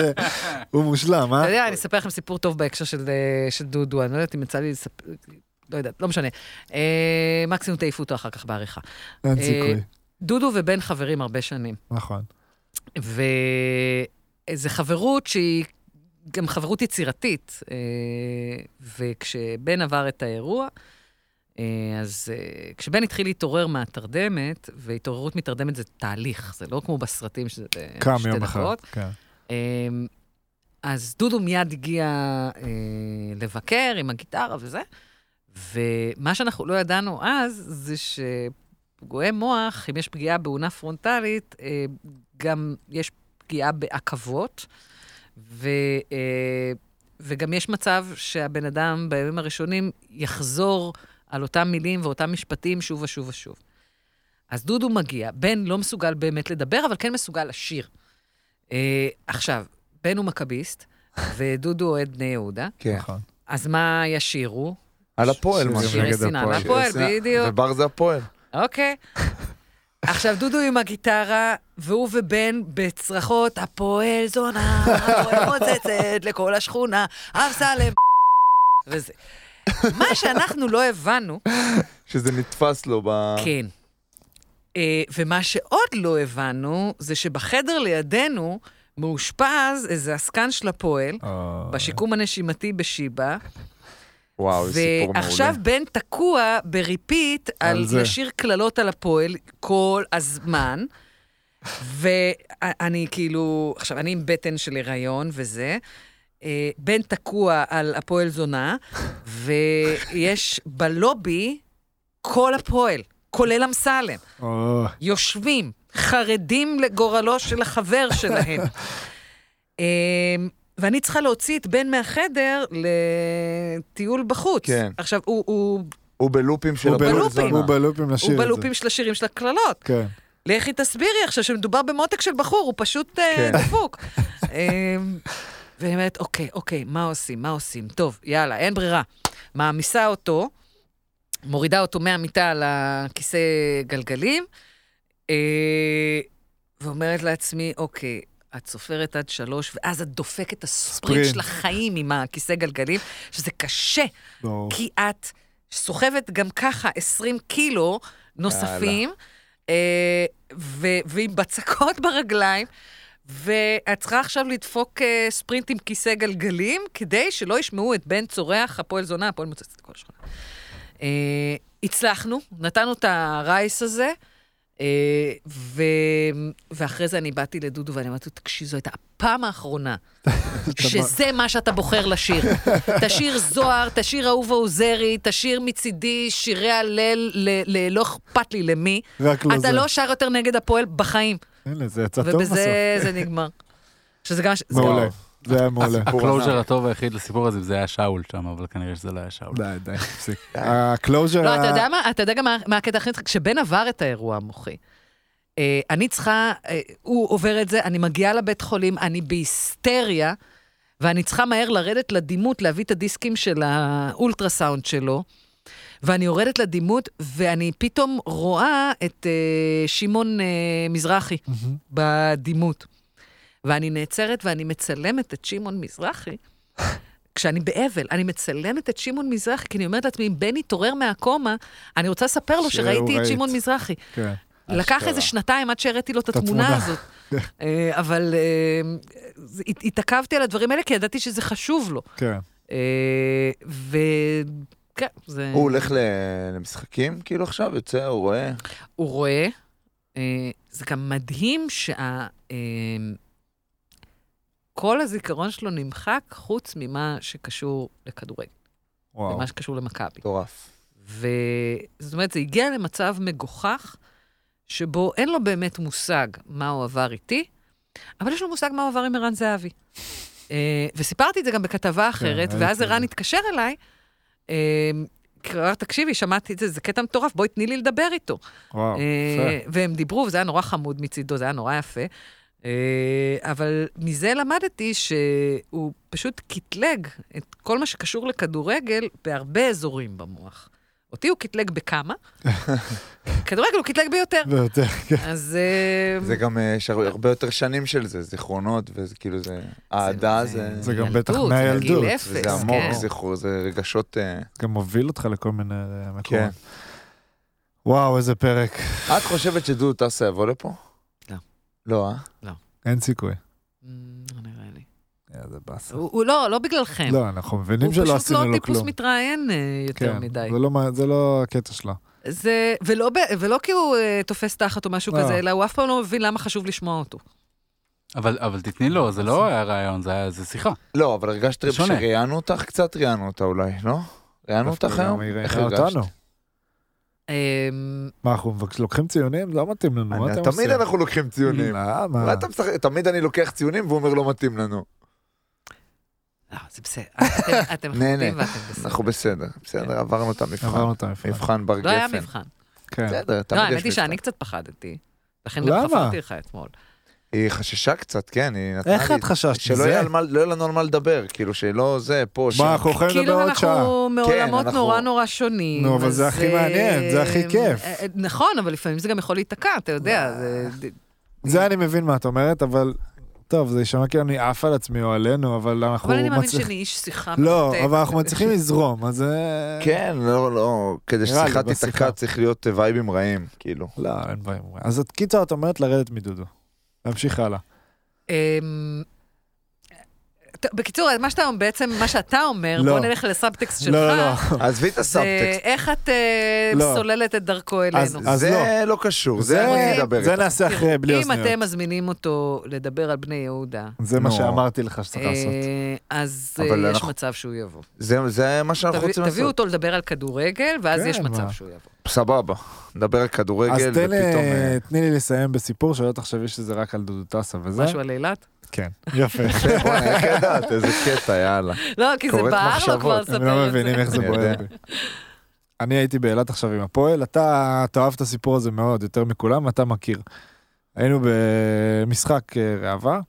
Speaker 3: הוא מושלם, אה?
Speaker 4: אתה יודע, אני אספר לכם סיפור טוב בהקשר של, אה, של דודו, אני לא יודעת אם יצא לי לספר, לא יודעת, לא משנה. אה, מקסימום תעיפו אותו אחר כך בעריכה.
Speaker 3: אין
Speaker 4: אה,
Speaker 3: סיכוי.
Speaker 4: דודו ובן חברים הרבה שנים,
Speaker 3: נכון.
Speaker 4: וזו חברות שהיא גם חברות יצירתית, וכשבן עבר את האירוע, אז אה, כשבן התחיל להתעורר מהתרדמת, והתעוררות מתרדמת זה תהליך, זה לא כמו בסרטים שזה
Speaker 3: יום אחד.
Speaker 4: דקות.
Speaker 3: כן.
Speaker 4: אמ, אז דודו מיד הגיע אה, לבקר עם הגיטרה וזה, ומה שאנחנו לא ידענו אז, זה שפגועי מוח, אם יש פגיעה באונה פרונטלית, אה, גם יש פגיעה בעכבות, ו, אה, וגם יש מצב שהבן אדם בימים הראשונים יחזור על אותם מילים ואותם משפטים שוב ושוב ושוב. אז דודו מגיע, בן לא מסוגל באמת לדבר, אבל כן מסוגל לשיר. אה, עכשיו, בן הוא מכביסט, ודודו אוהד בני יהודה,
Speaker 1: כן.
Speaker 3: נכון.
Speaker 4: אז מה ישירו?
Speaker 1: על הפועל,
Speaker 3: שירים
Speaker 1: משהו.
Speaker 4: שירי
Speaker 3: נגד
Speaker 4: שנאה
Speaker 3: הפועל.
Speaker 1: שירי שנאה.
Speaker 4: בדיוק.
Speaker 1: ובר זה הפועל.
Speaker 4: אוקיי. עכשיו, דודו עם הגיטרה, והוא ובן בצרחות, הפועל זונה, הפועל מוצצת לכל השכונה, אמסלם, וזה. מה שאנחנו לא הבנו,
Speaker 1: שזה נתפס לו ב...
Speaker 4: כן. אה, ומה שעוד לא הבנו, זה שבחדר לידינו מאושפז איזה עסקן של הפועל,
Speaker 3: אה,
Speaker 4: בשיקום הנשימתי בשיבא,
Speaker 1: וואו, זה סיפור מעולה.
Speaker 4: ועכשיו בן תקוע ב repeat
Speaker 3: על
Speaker 4: על
Speaker 3: זה.
Speaker 4: לשיר קללות על הפועל כל הזמן. ואני כאילו, עכשיו, אני עם בטן של הריון וזה. אה, בן תקוע על הפועל זונה, ויש בלובי כל הפועל, כולל אמסלם.
Speaker 3: או,
Speaker 4: יושבים, חרדים לגורלו של החבר שלהם. אמ, ואני צריכה להוציא את בן מהחדר לטיול בחוץ.
Speaker 1: כן.
Speaker 4: עכשיו, הוא, הוא,
Speaker 1: הוא בלופים של
Speaker 3: הוא
Speaker 1: הפועל
Speaker 4: בלופים.
Speaker 1: זונה.
Speaker 3: הוא בלופים לשיר
Speaker 4: הוא
Speaker 3: את זה.
Speaker 4: בלופים של השירים של הקללות.
Speaker 3: כן.
Speaker 4: לכי תסבירי עכשיו שמדובר במותק של בחור, הוא פשוט אה,
Speaker 1: כן.
Speaker 4: דפוק. ואני אומרת, אוקיי, אוקיי, מה עושים? מה עושים? טוב, יאללה, אין ברירה. מעמיסה אותו, מורידה אותו מהמיטה לכיסא גלגלים, אה, ואומרת לעצמי, אוקיי, את סופרת עד שלוש, ואז את דופקת את הספרינט
Speaker 3: ספרינט.
Speaker 4: של החיים עם הכיסא גלגלים, שזה קשה,
Speaker 3: ברור.
Speaker 4: כי את סוחבת גם ככה 20 קילו נוספים, אה, ו- ועם בצקות ברגליים, ואת צריכה עכשיו לדפוק אה, ספרינט עם כיסא גלגלים, כדי שלא ישמעו את בן צורח, הפועל זונה, הפועל מוצצת את כל השכונה. אה, הצלחנו, נתנו את ה race הזה, אה, ו... ואחרי זה אני באתי לדודו ואני אמרתי לו, תקשיב, זו הייתה הפעם האחרונה שזה מה שאתה בוחר לשיר. תשיר זוהר, תשיר אהובה עוזרי, תשיר מצידי שירי הלל, ל- ל- לא אכפת לי למי.
Speaker 3: רק לא זה.
Speaker 4: אתה לא שר יותר נגד הפועל בחיים.
Speaker 3: הנה, זה יצא טוב בסוף.
Speaker 4: ובזה זה נגמר. שזה גם...
Speaker 3: מעולה. זה היה מעולה.
Speaker 1: סיפור
Speaker 5: ה
Speaker 1: closure.
Speaker 5: הטוב היחיד לסיפור הזה זה היה שאול שם, אבל כנראה שזה לא היה שאול.
Speaker 3: די, די, תפסיק. ה
Speaker 4: closure...
Speaker 3: לא,
Speaker 4: אתה יודע מה? אתה יודע גם מה- מה הקטע הכי מצחיק? כשבן עבר את האירוע המוחי, אה, אני צריכה, אה, הוא עובר את זה, אני מגיעה לבית חולים, אני בהיסטריה, ואני צריכה מהר לרדת לדימות, להביא את הדיסקים של האולטרסאונד שלו, ואני יורדת לדימות, ואני פתאום רואה את אה, שמעון אה, מזרחי
Speaker 3: מהמם.
Speaker 4: בדימות. ואני נעצרת ואני מצלמת את שמעון מזרחי. כשאני באבל, אני מצלמת את שמעון מזרחי, כי אני אומרת לעצמי, אם בן יתעורר מהקומה, אני רוצה לספר לו שראיתי את. שמעון מזרחי.
Speaker 3: כן.
Speaker 4: לקח. איזה שנתיים עד שהראיתי לו את
Speaker 3: התמונה.
Speaker 4: הזאת. אה, אבל אה, התעכבתי על הדברים האלה, כי ידעתי שזה חשוב לו.
Speaker 3: כן.
Speaker 4: אה, וכן, זה...
Speaker 1: הוא הולך למשחקים כאילו עכשיו, יוצא, הוא רואה.
Speaker 4: הוא רואה. אה, זה גם מדהים שה... אה, כל הזיכרון שלו נמחק חוץ ממה שקשור לכדורגל,
Speaker 3: וואו.
Speaker 4: ממה שקשור למכבי.
Speaker 1: מטורף.
Speaker 4: וזאת אומרת, זה הגיע למצב מגוחך, שבו אין לו באמת מושג מה הוא עבר איתי, אבל יש לו מושג מה הוא עבר עם ערן זהבי. אה, וסיפרתי את זה גם בכתבה אחרת,
Speaker 3: ראיתי
Speaker 4: ואז ערן. התקשר אליי, תקשיבי, שמעתי את זה, זה קטע מטורף, בואי תני לי לדבר איתו.
Speaker 3: וואו,
Speaker 4: אה,
Speaker 3: יפה.
Speaker 4: והם דיברו, וזה היה נורא חמוד מצידו, זה היה נורא יפה. אה, אבל מזה למדתי שהוא פשוט קטלג את כל מה שקשור לכדורגל בהרבה אזורים במוח. אותי הוא קטלג בכמה, כדורגל הוא קטלג ביותר.
Speaker 3: ביותר, כן.
Speaker 4: אז... אה,
Speaker 1: זה גם, אה, יש הרבה יותר שנים של זה, זיכרונות, וזה כאילו זה... אהדה זה...
Speaker 3: זה גם בטח
Speaker 4: זה
Speaker 3: מהילדות.
Speaker 1: וזה עמוק,
Speaker 4: כן.
Speaker 1: זכרו, זה רגשות... אה,
Speaker 3: גם מוביל אותך לכל מיני מקומות.
Speaker 1: כן.
Speaker 3: וואו, איזה פרק.
Speaker 1: את חושבת שדודו טסה יבוא לפה?
Speaker 4: לא.
Speaker 1: לא, אה?
Speaker 3: אין סיכוי.
Speaker 4: מ, לא נראה לי.
Speaker 3: איזה באסה.
Speaker 4: הוא הוא לא, לא בגללכם.
Speaker 3: לא, אנחנו מבינים
Speaker 4: הוא
Speaker 3: שלא
Speaker 4: פשוט
Speaker 3: עשינו
Speaker 4: לא
Speaker 3: לו
Speaker 4: טיפוס
Speaker 3: כלום.
Speaker 4: מתראיין אה, יותר
Speaker 3: כן,
Speaker 4: מדי.
Speaker 3: זה לא זה לא הקטע שלו.
Speaker 4: זה, ולא, ולא כי הוא אה, תופס תחת או משהו
Speaker 3: לא.
Speaker 4: כזה, אלא הוא אף פעם לא מבין למה חשוב לשמוע אותו.
Speaker 5: אבל אבל תתני לו, זה לא היה רעיון, זה היה- זה שיחה.
Speaker 1: לא, אבל הרגשת. שראיינו אותך? קצת ראיינו אותה אולי, לא? ראיינו אותך היום? איך הרגשת?
Speaker 3: אותנו.
Speaker 4: אמ,
Speaker 3: מה, אנחנו לוקחים ציונים? לא מתאים לנו, מה
Speaker 1: אני-
Speaker 3: אתם
Speaker 1: תמיד? אנחנו לוקחים ציונים.
Speaker 3: לא?
Speaker 1: אתה? תמיד אני לוקח ציונים והוא אומר לא מתאים לנו.
Speaker 4: לא, זה בסדר. אתם- אתם. חמודים ואתם בסדר.
Speaker 1: אנחנו בסדר, בסדר, עברנו את המבחן.
Speaker 3: עברנו את המבחן.
Speaker 1: מבחן בר
Speaker 4: לא היה
Speaker 1: גפן.
Speaker 4: מבחן.
Speaker 3: כן.
Speaker 1: בסדר,
Speaker 4: לא,
Speaker 1: תמיד
Speaker 4: האמת
Speaker 1: יש
Speaker 4: היא
Speaker 1: מבחן.
Speaker 4: שאני קצת פחדתי. לכן גם? חפרתי לך אתמול.
Speaker 1: היא חששה קצת, כן, היא נתנה לי...
Speaker 3: איך את חששת?
Speaker 1: שלא? יהיה לא יהיה לנו על מה לדבר, כאילו שלא זה, פה, שם.
Speaker 3: מה, אנחנו יכולים לדבר
Speaker 4: כאילו
Speaker 3: עוד שעה.
Speaker 4: אנחנו מעולמות נורא נורא שונים.
Speaker 3: נו, אבל זה הכי מעניין, זה הכי
Speaker 4: אה,
Speaker 3: כיף.
Speaker 4: אה, נכון, אבל לפעמים זה גם יכול להיתקע, אתה יודע. זה-
Speaker 3: זה אני מבין מה את אומרת, אבל... טוב, זה יישמע כאילו אני עף על עצמי או עלינו, אבל אנחנו...
Speaker 4: אבל אני מאמין שאני איש שיחה.
Speaker 3: לא,
Speaker 4: מרתק.
Speaker 3: אבל אנחנו מצליחים לזרום, אז... אה,
Speaker 1: כן, לא, לא, כדי ששיחה. תיתקע צריך להיות אה, וייבים רעים, כאילו.
Speaker 3: לא, אין בעיה. אז את קיצר, את אומרת לרדת מדודו. להמשיך הלאה.
Speaker 4: בקיצור, מה שאתה בעצם, מה שאתה אומר,
Speaker 3: לא.
Speaker 4: בוא נלך לסאבטקסט שלך.
Speaker 3: לא, לא, לא.
Speaker 1: עזבי את הסאבטקסט.
Speaker 4: איך את אה,
Speaker 3: לא.
Speaker 4: סוללת את דרכו אלינו?
Speaker 3: אז- אז
Speaker 1: זה לא קשור, זה אני אדבר
Speaker 3: זה
Speaker 1: איתך.
Speaker 3: נעשה אחרי, בלי
Speaker 4: אם
Speaker 3: אוזניות.
Speaker 4: אתם מזמינים אותו לדבר על בני יהודה,
Speaker 3: זה מה. שאמרתי לך שצריך לעשות.
Speaker 4: אה, אז אה,
Speaker 1: אבל
Speaker 4: יש
Speaker 1: אנחנו-
Speaker 4: מצב שהוא יבוא.
Speaker 1: זה- זה מה שאנחנו רוצים
Speaker 4: תביאו
Speaker 1: לעשות.
Speaker 4: אותו לדבר על כדורגל, ואז
Speaker 3: כן,
Speaker 4: יש מצב
Speaker 3: מה.
Speaker 4: שהוא יבוא.
Speaker 1: סבבה, נדבר על
Speaker 3: אז
Speaker 1: כדורגל ופתאום... אה,
Speaker 3: תני לי לסיים בסיפור, שלא תחשבי שזה רק על דודו טסה וזה.
Speaker 4: משהו על אילת?
Speaker 3: כן, יפה.
Speaker 1: בוא'נה, איך ידעת? איזה קטע, יאללה.
Speaker 4: לא, כי זה בער לו. כבר
Speaker 1: הם
Speaker 3: הם לא
Speaker 4: לספר את
Speaker 3: מבינים
Speaker 4: זה.
Speaker 3: איך זה
Speaker 1: אני
Speaker 3: בוער. בי. אני הייתי באילת עכשיו עם הפועל, אתה תאהב את הסיפור הזה מאוד, יותר מכולם, אתה מכיר. היינו במשחק אה, ראווה,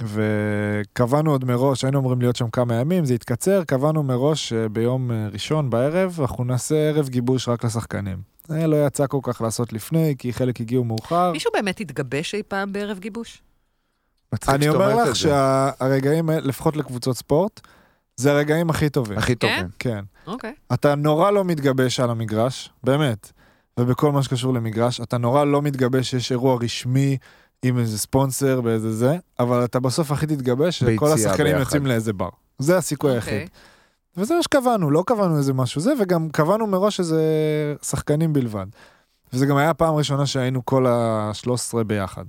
Speaker 3: וקבענו עוד מראש, היינו אמורים להיות שם כמה ימים, זה התקצר, קבענו מראש אה, ביום אה, ראשון בערב, אנחנו נעשה ערב גיבוש רק לשחקנים. זה לא יצא כל כך לעשות לפני, כי חלק הגיעו מאוחר.
Speaker 4: מישהו באמת התגבש אי פעם בערב גיבוש?
Speaker 1: מצחיק
Speaker 3: אני אומר לך. שהרגעים, לפחות לקבוצות ספורט, זה הרגעים הכי טובים.
Speaker 1: הכי
Speaker 4: כן?
Speaker 1: טובים.
Speaker 3: כן.
Speaker 4: אוקיי.
Speaker 3: אתה נורא לא מתגבש על המגרש, באמת. ובכל מה שקשור למגרש, אתה נורא לא מתגבש שיש אירוע רשמי עם איזה ספונסר באיזה זה, אבל אתה בסוף הכי תתגבש שכל השחקנים
Speaker 1: ביחד.
Speaker 3: יוצאים לאיזה בר. זה הסיכוי
Speaker 4: אוקיי.
Speaker 3: היחיד. וזה מה שקבענו, לא קבענו איזה משהו זה, וגם קבענו מראש איזה שחקנים בלבד. וזה גם היה הפעם הראשונה שהיינו כל ה-13 ביחד.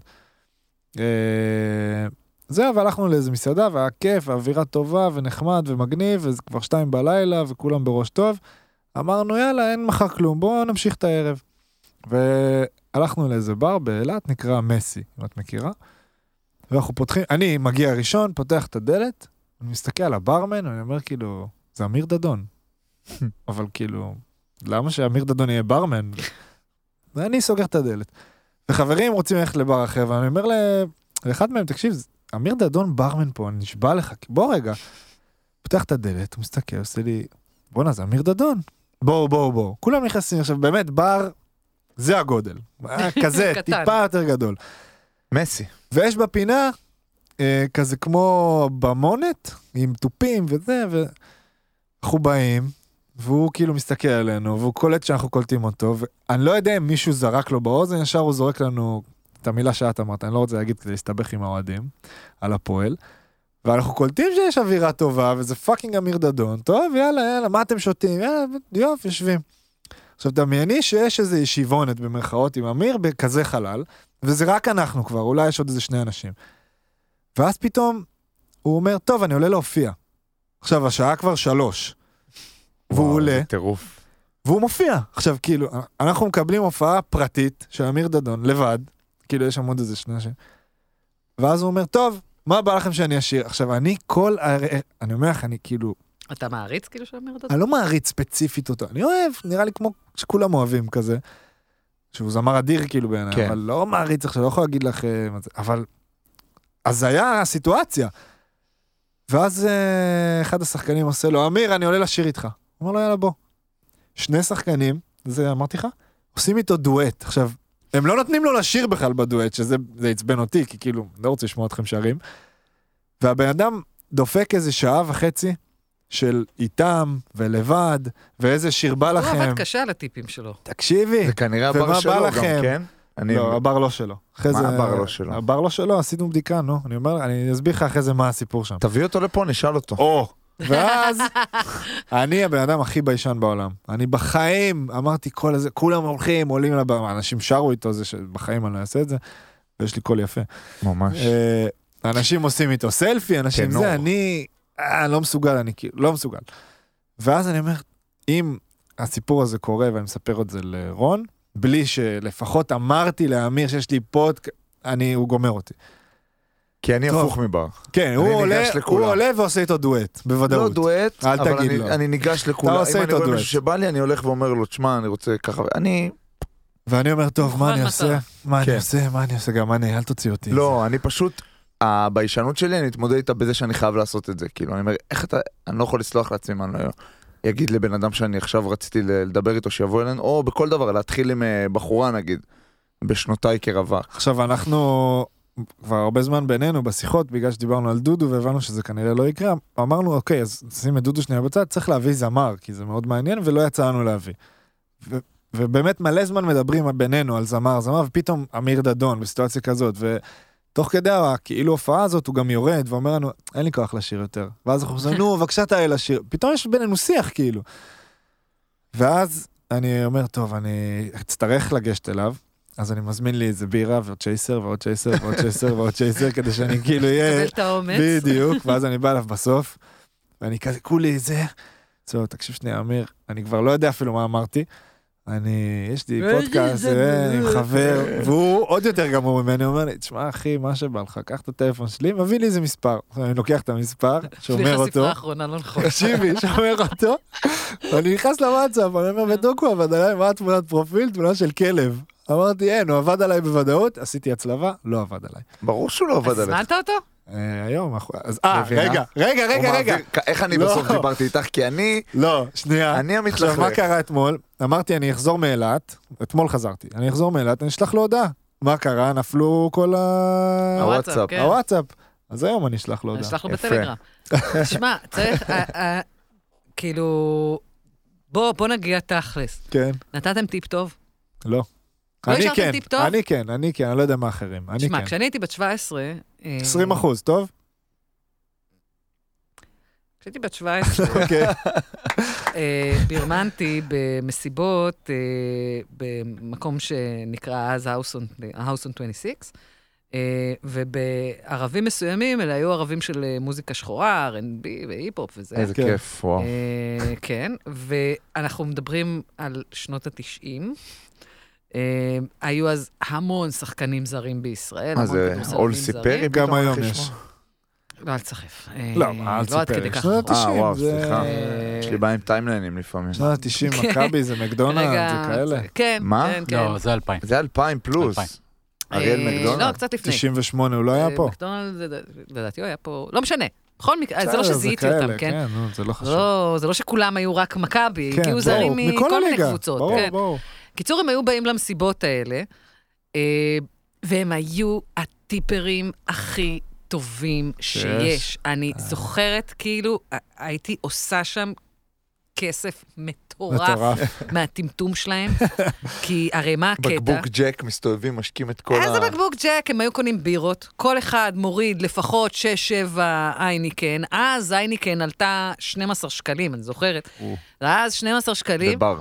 Speaker 3: אה, זהו, והלכנו לאיזה מסעדה, והיה כיף, ואווירה טובה, ונחמד, ומגניב, וזה כבר שתיים בלילה, וכולם בראש טוב. אמרנו, יאללה, אין מחר כלום, בואו נמשיך את הערב. והלכנו לאיזה בר באילת, נקרא מסי, אם את מכירה. ואנחנו פותחים, אני מגיע ראשון, פותח את הדלת, אני מסתכל על הברמן, ואני אומר כאילו, זה אמיר דדון. אבל כאילו, למה שאמיר דדון יהיה ברמן? ואני סוגר את הדלת. וחברים רוצים ללכת לבר אחר, ואני אומר לאחד מהם, תקשיב, אמיר דדון ברמן פה, אני נשבע לך, בוא רגע. פותח את הדלת, הוא מסתכל, עושה לי, בואנה, זה אמיר דדון. בואו, בואו, בואו. כולם נכנסים עכשיו, באמת, בר, זה הגודל. היה כזה. טיפה יותר גדול.
Speaker 1: מסי.
Speaker 3: ויש בפינה אה, כזה כמו במונת, עם תופים וזה, ואנחנו באים, והוא כאילו מסתכל עלינו, והוא קולט שאנחנו קולטים אותו, ואני לא יודע אם מישהו זרק לו באוזן, ישר הוא זורק לנו את המילה שאת אמרת, אני לא רוצה להגיד כדי להסתבך עם האוהדים, על הפועל. ואנחנו קולטים שיש אווירה טובה, וזה fucking אמיר דדון, טוב, יאללה, יאללה, מה אתם שותים? יאללה, יופי, יושבים. עכשיו, דמייני שיש איזה ישיבונת במרכאות עם אמיר בכזה חלל, וזה רק אנחנו כבר, אולי יש עוד איזה שני אנשים. ואז פתאום הוא אומר, טוב, אני עולה להופיע. עכשיו, השעה כבר שלוש. והוא
Speaker 1: וואו,
Speaker 3: עולה,
Speaker 1: טירוף.
Speaker 3: והוא מופיע. עכשיו, כאילו, אנחנו מקבלים הופעה פרטית של אמיר דדון, לבד, כאילו, יש שם עוד איזה שני אנשים. ואז הוא אומר, טוב, מה בא לכם שאני אשיר? עכשיו, אני כל... הר- אני אומר לך, אני כאילו,
Speaker 4: אתה מעריץ כאילו של אמיר דדון?
Speaker 3: אני לא מעריץ ספציפית אותו, אני אוהב, נראה לי כמו שכולם אוהבים כזה. שהוא זמר אדיר כאילו בעיניי,
Speaker 1: כן.
Speaker 3: אבל לא מעריץ עכשיו, לא יכול להגיד לך אה, מה זה, אבל... אז היה הסיטואציה. ואז אה, אחד השחקנים עושה לו, אמיר, אני עולה לשיר איתך. הוא אומר לו, יאללה, בוא. שני שחקנים, זה אמרתי לך, עושים איתו דואט. עכשיו, הם לא נותנים לו לשיר בכלל בדואט, שזה זה עצבן אותי, כי כאילו, לא רוצה לשמוע אתכם שרים. והבן אדם דופק איזה שעה וחצי של איתם ולבד, ואיזה שיר בא
Speaker 4: הוא
Speaker 3: לכם.
Speaker 4: עבד קשה על הטיפים שלו.
Speaker 3: תקשיבי.
Speaker 1: זה כנראה הבר שלו גם? כן? אני...
Speaker 3: לא, הבר לא שלו. אחרי
Speaker 1: מה
Speaker 3: זה-
Speaker 1: הבר לא שלו?
Speaker 3: הבר לא שלו, עשינו בדיקה, נו. אני אומר, אני אסביר לך אחרי זה מה הסיפור שם.
Speaker 1: תביא אותו לפה, נשאל אותו.
Speaker 3: או. ואז, אני הבן אדם הכי ביישן בעולם. אני בחיים, אמרתי כל הזה, כולם הולכים, עולים לבמה, אנשים שרו איתו, זה שבחיים אני לא אעשה את זה, ויש לי קול יפה.
Speaker 1: ממש.
Speaker 3: אה, אנשים עושים איתו סלפי, אנשים. זה, אני אה, לא מסוגל, אני כאילו, לא מסוגל. ואז אני אומר, אם הסיפור הזה קורה ואני מספר את זה לרון, בלי שלפחות אמרתי לאמיר שיש לי פודק... אני, הוא גומר אותי.
Speaker 1: כי אני. הפוך מבר.
Speaker 3: כן, הוא עולה. הוא עולה ועושה איתו דואט,
Speaker 1: לא
Speaker 3: בוודאות.
Speaker 1: דואט,
Speaker 3: אל
Speaker 1: אבל
Speaker 3: תגיד
Speaker 1: אני-
Speaker 3: לו.
Speaker 1: אני ניגש לכולם.
Speaker 3: עושה
Speaker 1: אם אני
Speaker 3: איתו
Speaker 1: רואה
Speaker 3: דואט.
Speaker 1: מישהו שבא לי, אני הולך ואומר לו, תשמע, אני רוצה ככה. אני...
Speaker 3: ואני אומר, טוב, מה אני. עושה? מה אני. עושה? מה אני עושה? גם אני, אל תוציא אותי.
Speaker 1: לא, אני פשוט, הביישנות שלי, אני מתמודד איתה בזה שאני חייב לעשות את זה. כאילו, אני אומר, איך אתה, אני לא יכול לסלוח לעצמי, אם אני לא אגיד לבן אדם שאני עכשיו רציתי לדבר איתו, שיבוא אלינו, או בכל דבר, להתחיל עם אה, בחורה נגיד, בשנותיי כרווק.
Speaker 3: עכשיו, אנחנו כבר הרבה זמן בינינו בשיחות, בגלל שדיברנו על דודו והבנו שזה כנראה לא יקרה, אמרנו, אוקיי, אז שים את דודו שנייה בצד, צריך להביא זמר, כי זה מאוד מעניין, ולא יצא לנו להביא. ו- ובאמת מלא זמן מדברים בינינו על זמר, זמר, ופתאום אמיר דדון בסיטואציה כזאת, ותוך כדי הכאילו הופעה הזאת הוא גם יורד ואומר לנו, אין לי כוח לשיר יותר. ואז אנחנו חושבים, נו, בבקשה תעלה לשיר. פתאום יש בינינו שיח, כאילו. ואז אני אומר, טוב, אני אצטרך לגשת אליו, אז אני מזמין לי איזה בירה ועוד צ'ייסר ועוד צ'ייסר ועוד צ'ייסר ועוד צ'ייסר, כדי שאני כאילו אהיה...
Speaker 4: קבל את האומץ.
Speaker 3: בדיוק, ואז אני בא אליו בסוף, ואני כזה, כולי זה. זהו, תקשיב שנייה, אמיר, אני כבר לא יודע אפילו מה אמרתי. אני, יש לי פודקאסט אה, עם חבר, והוא עוד יותר גמור ממני, הוא אומר לי, תשמע אחי, מה שבא לך, קח את הטלפון שלי, מביא לי איזה מספר. אני לוקח את המספר, שומר
Speaker 4: סליחה,
Speaker 3: אותו,
Speaker 4: ספרה האחרונה לא נכון.
Speaker 3: תקשיבי, שומר אותו, ואני נכנס לוואטסאפ, אני אומר, בדיוק הוא עבד עליי, מה התמונת פרופיל? תמונה של כלב. אמרתי, אין, הוא עבד עליי בוודאות, עשיתי הצלבה, לא עבד עליי.
Speaker 1: ברור שהוא לא עבד עליך.
Speaker 4: הזמנת אותו?
Speaker 3: אה, היום, אז אה? רגע, רגע,
Speaker 1: הוא
Speaker 3: רגע, רגע.
Speaker 1: מעביר- איך אני
Speaker 3: לא.
Speaker 1: בסוף דיברתי איתך? כי אני,
Speaker 3: לא, שנייה.
Speaker 1: אני
Speaker 3: עכשיו, מה
Speaker 1: המתלכלך.
Speaker 3: קרה אתמול? אמרתי, אני אחזור מאילת, אתמול חזרתי, אני אחזור מאילת, אני אשלח לו הודעה. מה קרה? נפלו כל ה...
Speaker 1: הוואטסאפ,
Speaker 4: כן.
Speaker 3: הוואטסאפ. אז היום אני אשלח לו
Speaker 4: אני
Speaker 3: הודעה.
Speaker 4: אשלח לו
Speaker 1: יפה.
Speaker 4: בטלגרם. תשמע, צריך, אה, אה, כאילו, בוא, בוא נגיע תכלס.
Speaker 3: כן,
Speaker 4: נתתם טיפ טוב?
Speaker 3: לא.
Speaker 4: לא
Speaker 3: אני כן,
Speaker 4: טיפ טוב?
Speaker 3: אני כן, אני כן, אני לא יודע מה אחרים. אני
Speaker 4: תשמע,
Speaker 3: כן.
Speaker 4: כשאני הייתי בת 17... אה,
Speaker 3: 20 אחוז, טוב?
Speaker 4: כשהייתי בת 17,
Speaker 3: אוקיי.
Speaker 4: אה, בירמנתי במסיבות אה, במקום שנקרא אז House on- House on 26, אה, ובערבים מסוימים, אלה היו ערבים של אה, מוזיקה שחורה, R&B והיפ-הופ וזה.
Speaker 1: איזה
Speaker 3: כן.
Speaker 1: כיף, וואו.
Speaker 4: אה, כן, ואנחנו מדברים על שנות ה-90. היו אז המון שחקנים זרים בישראל,
Speaker 1: מה זה, אול. סיפרי?
Speaker 3: גם היום יש.
Speaker 4: לא, אל תסחף. אה,
Speaker 3: לא, אל
Speaker 4: לא עד כדי. כך.
Speaker 3: שנות
Speaker 1: אה,
Speaker 3: ה-90,
Speaker 1: וואו,
Speaker 3: זה...
Speaker 1: סליחה.
Speaker 4: אה,
Speaker 1: יש לי בעיה עם טיימליינים לפעמים.
Speaker 3: שנות ה-90, מכבי זה מקדונלד, זה כאלה.
Speaker 4: כן,
Speaker 1: מה?
Speaker 4: כן, כן.
Speaker 5: לא, זה אלפיים.
Speaker 1: זה אלפיים פלוס.
Speaker 5: אלפיים.
Speaker 1: אריאל
Speaker 4: אה,
Speaker 1: מקדונלד?
Speaker 4: לא, קצת לפני.
Speaker 3: 98 הוא לא היה
Speaker 4: אה,
Speaker 3: פה.
Speaker 4: מקדונלד, זה- לדעתי הוא היה פה, לא משנה. בכל מקרה, זה לא שזיהיתי אותם, כן?
Speaker 3: כן, זה לא חשוב.
Speaker 4: לא, זה לא שכולם היו רק מכבי,
Speaker 3: כן,
Speaker 4: הגיעו זרים
Speaker 3: מכל
Speaker 4: מיני. קבוצות.
Speaker 3: ברור,
Speaker 4: כן.
Speaker 3: ברור.
Speaker 4: קיצור, הם היו באים למסיבות האלה, אה, והם היו הטיפרים הכי טובים שיש. אני
Speaker 3: אה.
Speaker 4: זוכרת, כאילו, הייתי עושה שם כסף מטורף
Speaker 3: מטורף.
Speaker 4: מהטמטום שלהם, כי הרי מה הקטע?
Speaker 1: בקבוק ג'ק מסתובבים, משקים את כל ה...
Speaker 4: איזה בקבוק ג'ק? הם היו קונים בירות, כל אחד מוריד לפחות 6-7 אייניקן, אז אייניקן עלתה 12 שקלים, אני זוכרת.
Speaker 3: או.
Speaker 4: אז 12 שקלים.
Speaker 1: בבר.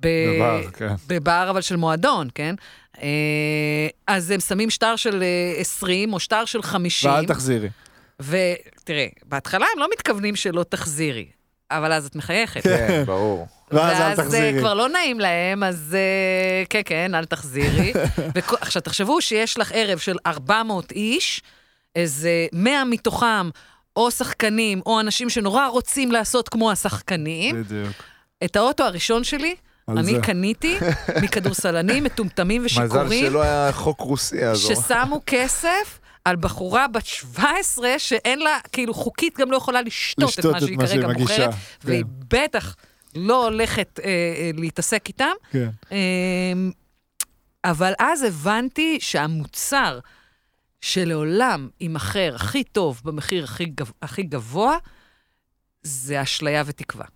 Speaker 3: בבר, כן.
Speaker 4: בבר אבל של מועדון, כן? אה, אז הם שמים שטר של אה, 20 או שטר של 50.
Speaker 3: ואל תחזירי.
Speaker 4: ותראה, בהתחלה הם לא מתכוונים שלא תחזירי, אבל אז את מחייכת.
Speaker 1: כן, ברור.
Speaker 3: ואז אל
Speaker 4: ואז אה,
Speaker 3: תחזירי.
Speaker 4: כבר לא נעים להם, אז אה, כן, כן, אל תחזירי. עכשיו, תחשבו שיש לך ערב של 400 איש, איזה 100 מתוכם, או שחקנים, או אנשים שנורא רוצים לעשות כמו השחקנים.
Speaker 3: בדיוק.
Speaker 4: את האוטו הראשון שלי, אני
Speaker 3: זה.
Speaker 4: קניתי מכדורסלנים מטומטמים
Speaker 1: מזל
Speaker 4: ושיכורים,
Speaker 1: שלא היה חוק רוסי אז.
Speaker 4: ששמו כסף על בחורה בת 17, שאין לה, כאילו, חוקית גם לא יכולה לשתות את מה שהיא כרגע. מוכרת,
Speaker 3: כן,
Speaker 4: והיא בטח לא הולכת אה, אה, להתעסק איתם.
Speaker 3: כן.
Speaker 4: אה, אבל אז הבנתי שהמוצר שלעולם יימכר הכי טוב במחיר הכי, גב, הכי גבוה, זה אשליה ותקווה.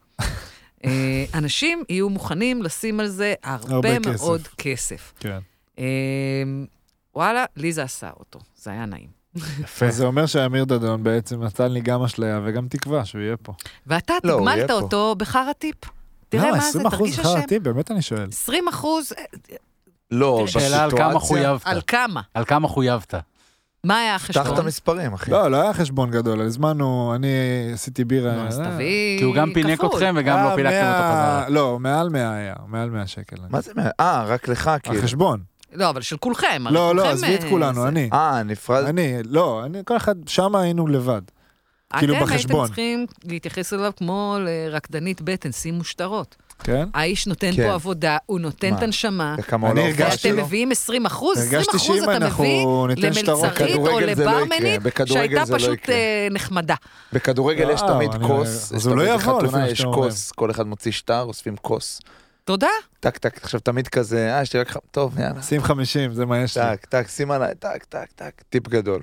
Speaker 4: אה, אנשים יהיו מוכנים לשים על זה הרבה,
Speaker 3: הרבה
Speaker 4: הרבה
Speaker 3: כסף.
Speaker 4: מאוד כסף.
Speaker 3: כן.
Speaker 4: אה, וואלה, לי זה עשה אותו, זה היה נעים.
Speaker 1: יפה.
Speaker 3: זה אומר שאמיר דדון בעצם נתן לי גם אשליה וגם תקווה שהוא יהיה פה.
Speaker 4: ואתה
Speaker 1: לא,
Speaker 4: תגמלת. אותו בחרא טיפ. תראה
Speaker 3: למה,
Speaker 4: מה זה,
Speaker 3: 20 אחוז
Speaker 4: תרגיש
Speaker 3: שכר
Speaker 4: השם.
Speaker 3: הטיפ? באמת אני שואל.
Speaker 4: 20 אחוז,
Speaker 1: לא,
Speaker 5: שאלה על כמה
Speaker 1: בסיטואציה...
Speaker 5: חויבת.
Speaker 4: על כמה?
Speaker 5: על כמה חויבת.
Speaker 4: מה היה החשבון?
Speaker 1: את המספרים, אחי.
Speaker 3: לא, לא היה חשבון גדול, הזמנו, אני עשיתי בירה.
Speaker 4: נו, אז
Speaker 3: אה,
Speaker 4: תביא
Speaker 5: כי הוא גם פינק. אתכם וגם
Speaker 3: היה
Speaker 5: לא פינקתם אותו
Speaker 3: 100
Speaker 5: חזרה.
Speaker 3: לא, מעל 100 היה, מעל 100 שקל.
Speaker 1: מה זה? מה- אה, רק לך, כאילו.
Speaker 3: החשבון.
Speaker 4: לא, אבל של כולכם.
Speaker 3: לא, לא, עזבי את
Speaker 4: אה,
Speaker 3: כולנו, אני.
Speaker 1: אה, נפרד.
Speaker 3: אני, לא, אני, כל אחד, שם היינו לבד. כאילו
Speaker 4: אתם
Speaker 3: בחשבון.
Speaker 4: הייתם צריכים להתייחס אליו כמו לרקדנית בטן, שימו שטרות.
Speaker 3: כן?
Speaker 4: האיש נותן
Speaker 1: כן.
Speaker 4: פה עבודה, הוא נותן
Speaker 1: מה?
Speaker 4: את הנשמה.
Speaker 1: וכמה
Speaker 3: אני הרגשתי
Speaker 1: שלו?
Speaker 4: ואתם מביאים 20 אחוז, 20
Speaker 3: הרגשתי
Speaker 4: אחוז אתה
Speaker 3: אנחנו
Speaker 4: מביא למלצרית או
Speaker 1: לא
Speaker 4: לברמנית
Speaker 1: בכדורגל
Speaker 4: שהייתה
Speaker 1: לא
Speaker 4: פשוט. אה, נחמדה.
Speaker 1: בכדורגל יש
Speaker 3: וואו,
Speaker 1: תמיד כוס,
Speaker 3: אז הוא לא יבוא, לפי
Speaker 1: בחתונה
Speaker 3: מה
Speaker 1: יש. כוס, כל אחד מוציא שטר, אוספים כוס.
Speaker 4: תודה.
Speaker 1: טק טק, עכשיו תמיד כזה, אה, יש לי רק, טוב, יאללה.
Speaker 3: שים 50, זה מה יש לי.
Speaker 1: טק טק, שים עליי, טק טק טק, טיפ גדול.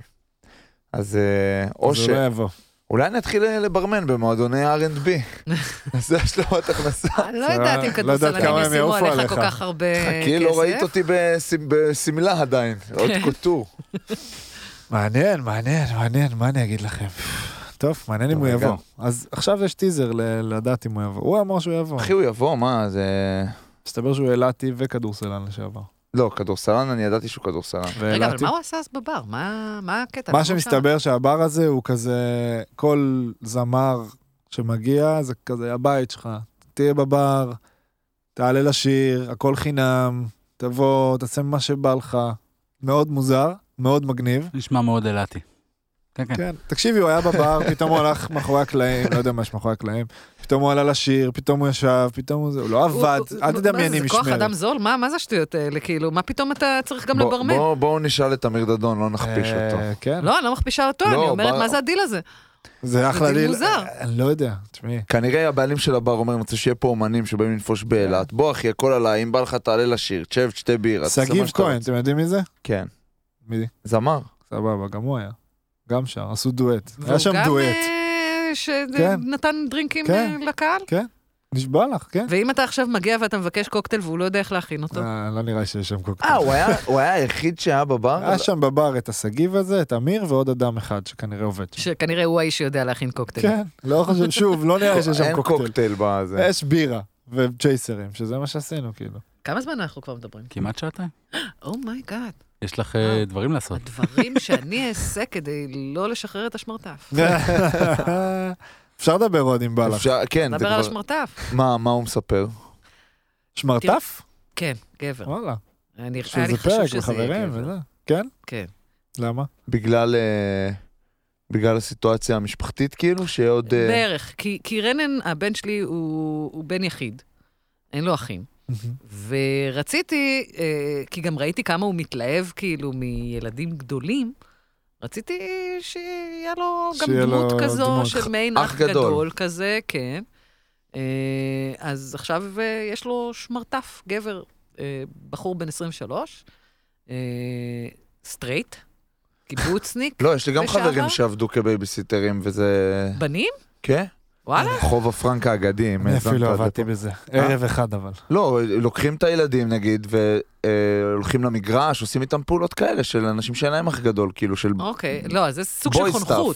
Speaker 1: אז אה, או
Speaker 3: אז
Speaker 1: ש...
Speaker 3: הוא לא יבוא.
Speaker 1: אולי נתחיל לברמן במועדוני R&B. זה השלמת הכנסה.
Speaker 4: אני לא יודעת אם
Speaker 3: לא יודעת
Speaker 4: כדורסלנים
Speaker 3: כמה הם
Speaker 4: ישימו עליך. כל כך הרבה כסף.
Speaker 1: חכי, לא ראית אותי בש- בשמלה עדיין, עוד
Speaker 4: כן.
Speaker 1: קוטור.
Speaker 3: מעניין, מעניין, מעניין, מה אני אגיד לכם? טוב, מעניין אם הוא. יבוא. אז עכשיו יש טיזר לדעת אם הוא יבוא. הוא אמר שהוא יבוא.
Speaker 1: אחי, הוא יבוא, מה, זה...
Speaker 3: מסתבר שהוא אילתי וכדורסלן לשעבר.
Speaker 1: לא, כדורסלן, אני ידעתי שהוא כדורסלן.
Speaker 4: רגע, אבל מה הוא עשה אז בבר? מה מה הקטע?
Speaker 3: מה שמסתבר שהבר הזה הוא כזה, כל זמר שמגיע זה כזה הבית שלך. תהיה בבר, תעלה לשיר, הכל חינם, תבוא, תעשה מה שבא לך. מאוד מוזר, מאוד מגניב.
Speaker 5: נשמע מאוד אילתי. כן, כן.
Speaker 3: כן, תקשיבי, הוא היה בבר, פתאום הוא הלך מאחורי הקלעים, לא יודע מה יש מאחורי הקלעים, פתאום הוא עלה לשיר, פתאום הוא ישב, פתאום הוא זה, הוא לא עבד, אל
Speaker 4: מה
Speaker 3: תדמייני
Speaker 4: זה, זה כוח
Speaker 3: משמרת.
Speaker 4: אדם זול? מה מה זה השטויות האלה? כאילו, מה פתאום אתה צריך גם לברמן?
Speaker 1: בוא- בואו נשאל את אמיר דדון, לא נכפיש
Speaker 3: אה,
Speaker 1: אותו.
Speaker 3: כן,
Speaker 4: לא, אני לא מכפישה אותו,
Speaker 1: לא,
Speaker 4: אני אומרת,
Speaker 1: בר-
Speaker 4: מה זה הדיל הזה?
Speaker 3: זה אחלה
Speaker 4: דיל
Speaker 3: דיל.
Speaker 4: מוזר.
Speaker 3: אני לא יודע, תשמעי.
Speaker 1: כנראה הבעלים של הבר אומר, אני רוצה שיהיה פה אומנים שבאים לנפוש באילת. בוא אחי, הכל עליי, אם בא לך תעלה לשיר, תשב, תשתה בירה.
Speaker 3: שגיב כהן. אתם יודעים מי זה?
Speaker 1: כן.
Speaker 3: מי?
Speaker 1: זמר.
Speaker 3: סבבה, גם הוא היה. גם שר, עשו דואט. היה שם דואט.
Speaker 4: אה,
Speaker 3: כן.
Speaker 4: שנתן דרינקים
Speaker 3: כן.
Speaker 4: אה, לקהל?
Speaker 3: נשבע לך, כן?
Speaker 4: ואם אתה עכשיו מגיע ואתה מבקש קוקטייל והוא לא יודע איך להכין אותו?
Speaker 3: אה, לא נראה שיש שם קוקטייל.
Speaker 1: אה, הוא היה- הוא היה היחיד שהיה בבר?
Speaker 3: היה שם בבר את השגיב הזה, את אמיר ועוד אדם אחד שכנראה עובד שם.
Speaker 4: שכנראה הוא האיש שיודע להכין קוקטייל.
Speaker 3: כן, לא חושב, שוב, לא נראה שיש שם
Speaker 1: אין
Speaker 3: קוקטייל.
Speaker 1: קוקטייל בזה.
Speaker 3: יש בירה וצ'ייסרים, שזה מה שעשינו, כאילו.
Speaker 4: כמה זמן אנחנו כבר מדברים?
Speaker 5: כמעט שעתיים.
Speaker 4: oh my god.
Speaker 5: יש לך אה, דברים לעשות.
Speaker 4: הדברים שאני אעשה כדי לא לשחרר את השמרטף.
Speaker 3: אפשר לדבר עוד אם בא לך.
Speaker 1: אפשר- כן, זה
Speaker 4: דבר על
Speaker 1: כבר...
Speaker 4: השמרטף.
Speaker 1: מה, מה הוא מספר?
Speaker 3: שמרטף?
Speaker 4: כן, גבר.
Speaker 3: וואלה.
Speaker 4: אני-
Speaker 3: פרק
Speaker 4: שזה יהיה גבר.
Speaker 3: וזה. כן?
Speaker 4: כן.
Speaker 3: למה?
Speaker 1: בגלל... אה, בגלל הסיטואציה המשפחתית כאילו, שעוד... אה,
Speaker 4: בערך. כי כי רנן, הבן שלי, הוא הוא בן יחיד. אין לו אחים. ורציתי, אה, כי גם ראיתי כמה הוא מתלהב כאילו מילדים גדולים, רציתי שיהיה לו גם
Speaker 3: שיהיה לו
Speaker 4: דמות כזו
Speaker 3: דמות.
Speaker 4: של מעין
Speaker 1: אח גדול.
Speaker 4: גדול כזה, כן. אה, אז עכשיו אה, יש לו שמרטף, גבר, בחור בן 23, אה, סטרייט, קיבוצניק,
Speaker 1: לא, יש לי גם
Speaker 4: לשעבר?
Speaker 1: חברים שעבדו כבייביסיטרים וזה...
Speaker 4: בנים?
Speaker 1: כן?
Speaker 4: וואלה.
Speaker 1: חונך הפר"ח האגדי.
Speaker 3: אני אפילו עבדתי. בזה. ערב אחד אבל.
Speaker 1: לא, לוקחים את הילדים נגיד, והולכים למגרש, עושים איתם פעולות כאלה של אנשים שאין להם אח גדול, כאילו של...
Speaker 4: אוקיי, לא, זה סוג של חונכות.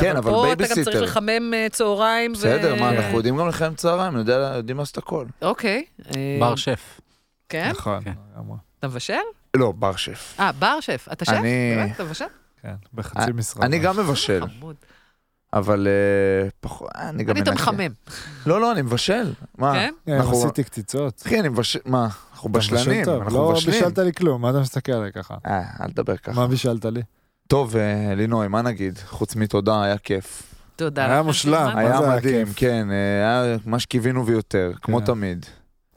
Speaker 1: כן, אבל
Speaker 4: פה אתה גם
Speaker 1: בייביסיטר.
Speaker 4: צריך לחמם אה, צהריים.
Speaker 1: בסדר, מה, אנחנו יודעים גם לחמם צהריים, יודע- יודעים לעשות הכל.
Speaker 4: אוקיי. אה,
Speaker 5: בר שף.
Speaker 4: כן?
Speaker 3: נכון.
Speaker 5: כן.
Speaker 4: אתה מבשל?
Speaker 1: לא, בר שף.
Speaker 4: אה, בר שף. אתה שף?
Speaker 1: אני-
Speaker 4: באמת? אתה מבשל?
Speaker 3: כן, בחצי משרה.
Speaker 1: אני גם מבשל,
Speaker 4: חמוד.
Speaker 1: אבל אה, פחות, אני גם
Speaker 4: אני
Speaker 1: מנקה.
Speaker 4: מחמם.
Speaker 1: לא, לא, אני מבשל. מה?
Speaker 4: כן?
Speaker 3: כן,
Speaker 1: אנחנו-
Speaker 3: עשיתי קציצות.
Speaker 1: אחי, אני מבשל, מה? אנחנו
Speaker 3: אתה
Speaker 1: בשלנים, אנחנו
Speaker 3: לא
Speaker 1: מבשלים.
Speaker 3: בישלת לי כלום, מה אתה מסתכל עליי ככה?
Speaker 1: אה, אל תדבר ככה.
Speaker 3: מה בישלת לי?
Speaker 1: טוב, אה, לינוי, מה נגיד? חוץ מתודה, היה כיף.
Speaker 4: תודה.
Speaker 3: היה מושלם.
Speaker 1: היה
Speaker 3: זה היה
Speaker 1: מדהים,
Speaker 3: כיף?
Speaker 1: כן, אה, היה מה שקיווינו ויותר, כמו
Speaker 3: כן.
Speaker 1: תמיד.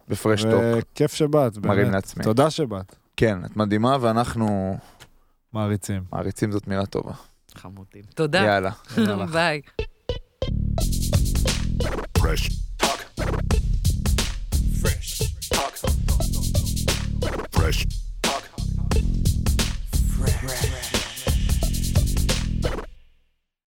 Speaker 1: בפרשטוק,
Speaker 3: וכיף שבאת,
Speaker 1: מרים
Speaker 3: באמת.
Speaker 1: לעצמי.
Speaker 3: תודה שבאת.
Speaker 1: כן, את מדהימה ואנחנו
Speaker 3: מעריצים.
Speaker 1: מעריצים זאת מילה טובה.
Speaker 4: Tot תודה.
Speaker 1: יאללה.
Speaker 2: Fresh. Fresh. Fresh. Fresh.